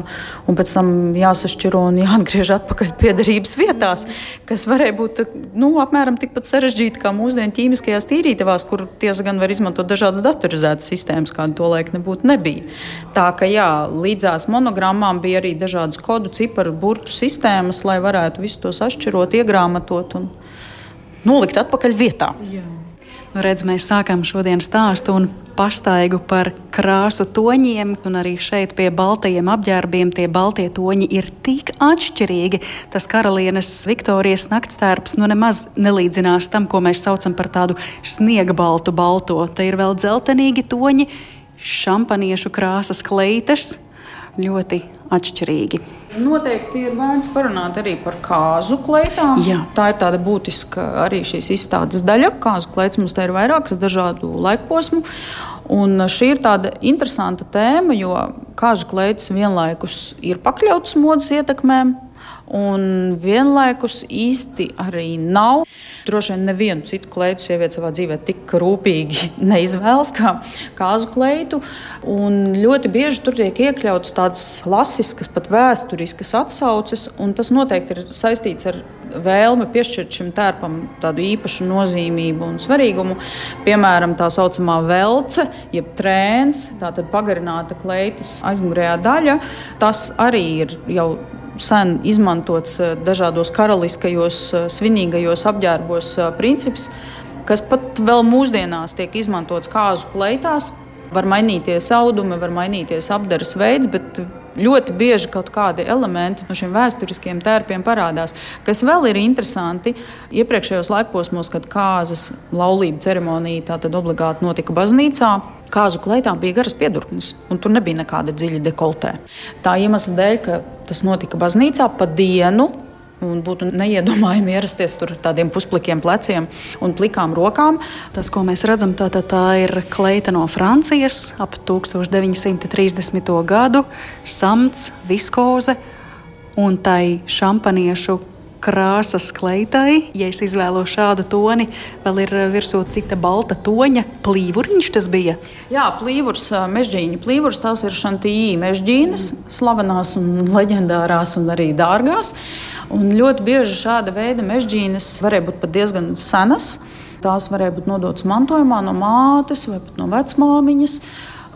un pēc tam jāsašķiro un jāatgriež atpakaļ piederības vietās, kas varēja būt nu, apmēram tikpat sarežģīti kā mūsdienu ķīmiskajās tīrītavās, kur tiesa gan var izmantot dažādas datorizētas sistēmas, kāda to laika nebūtu nebija. Tā ka jā, līdzās monogrammām bija arī dažādas kodu ciparu burtu sistēmas, lai varētu visu to sašķirot, iegrāmatot un nolikt atpakaļ vietā. Jā. Nu, redz, mēs sākam šodienas stāstu un pastaigu par krāsu toņiem, un arī šeit pie baltajiem apģērbiem tie baltie toņi ir tik atšķirīgi. Tas karalienes Viktorijas naktstērps nu nemaz nelīdzinās tam, ko mēs saucam par tādu sniega baltu balto. Te ir vēl dzeltenīgi toņi, šampaniešu krāsas kleitas, ļoti atšķirīgi. Noteikti ir vērts parunāt arī par kāzu kleitām. Jā. Tā ir tāda būtiska arī šīs izstādes daļa. Kāzu kleitas mums te ir vairākas dažādu laikposmu. Un šī ir tāda interesanta tēma, jo kāzu kleitas vienlaikus ir pakļautas modes ietekmēm. Un vienlaikus īsti arī nav. Droši vien nevienu citu kleitu sieviete savā dzīvē tik rūpīgi [LAUGHS] neizvēlas kā kāzu kleitu. Un ļoti bieži tur tiek iekļautas tādas klasiskas, pat vēsturiskas atsauces, un tas noteikti ir saistīts ar vēlme piešķirt šim tērpam tādu īpašu nozīmību un svarīgumu. Piemēram, tā saucamā velce, jeb trēns, tātad pagarināta kleitas aizmugurējā daļa. Tas arī ir jau sen izmantots eh, dažādos karaliskajos, eh, svinīgajos apģērbos eh, princips, kas pat vēl mūsdienās tiek izmantots kāzu kleitās. Var mainīties audumi, var mainīties apdares veids, bet ļoti bieži kaut kādi elementi no šiem vēsturiskiem tērpiem parādās. Kas vēl ir interesanti, iepriekšējos laikposmos, kad kāzas laulību ceremonija tātad obligāti notika baznīcā, kāzu kleitām bija garas piedurknes, un tur nebija nekāda dziļa dekoltē. Tā iemesla dēļ, ka tas notika baznīcā pa dienu, un būtu neiedomājami ierasties tur tādiem pusplikiem pleciem un plikām rokām. Tas, ko mēs redzam, tā, tā, tā ir kleita no Francijas ap 1930. gadu, samts, viskoze un tai šampaniešu krāsas kleitai. Ja es izvēlos šādu toni, vēl ir virsū cita balta toņa. Plīvuriņš tas bija. Jā, plīvurs, mežģīņa plīvurs, tās ir šantīī mežģīnas, slavenās un leģendārās un arī dārgās. Un ļoti bieži šāda veida mežģīnas varēja būt pat diezgan senas. Tās varēja būt nodotas mantojumā no mātes vai pat no vecmāmiņas.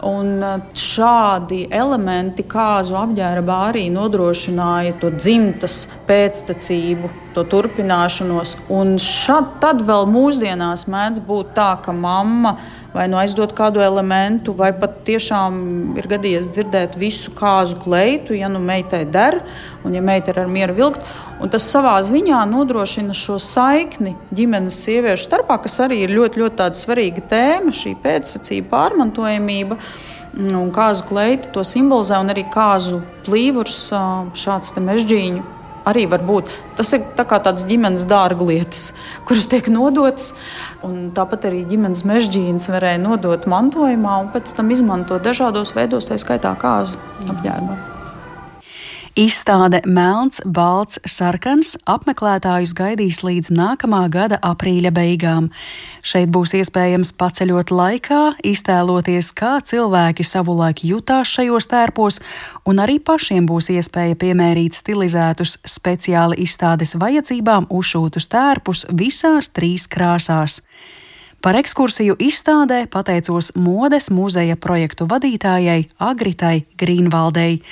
Un šādi elementi kāzu apģērbā arī nodrošināja to dzimtas pēctecību, to turpināšanos. Un šad, tad vēl mūsdienās mēdz būt tā, ka mamma vai nu aizdot kādu elementu, vai pat tiešām ir gadījies dzirdēt visu kāzu kleitu, ja nu meitai der, un ja meita ir ar mieru vilkt. Un tas savā ziņā nodrošina šo saikni ģimenes sieviešu starpā, kas arī ir ļoti, ļoti svarīga tēma, šī pēcsacība, pārmantojamība. Un kāzu kleita to simbolizē, un arī kāzu plīvurs, šāds mežģīņu arī var būt. Tas ir tā tāds ģimenes dārglietas, kuras tiek nodotas. Tāpat arī ģimenes mežģīnas varēja nodot mantojumā un pēc tam izmantot dažādos veidos, tā skaitā kāzu apģērbā. Izstāde Melns, Balts, Sarkans apmeklētājus gaidīs līdz nākamā gada aprīļa beigām. Šeit būs iespējams paceļot laikā, iztēloties, kā cilvēki savulaik jutās šajos tērpos, un arī pašiem būs iespēja piemērīt stilizētus speciāli izstādes vajadzībām uzšūtus tērpus visās trīs krāsās. Par ekskursiju izstādē pateicos modes muzeja projektu vadītājai Agritai Grīnvaldei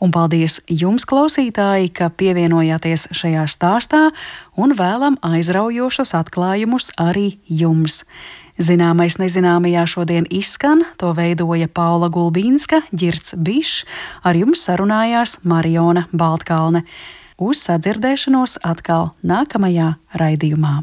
un paldies jums, klausītāji, ka pievienojāties šajā stāstā un vēlam aizraujošus atklājumus arī jums. Zināmais nezināmajā šodien izskan, to veidoja Paula Gulbīnska, Girts Bišs, ar jums sarunājās Mariona Baltkalne. Uz sadzirdēšanos atkal nākamajā raidījumā.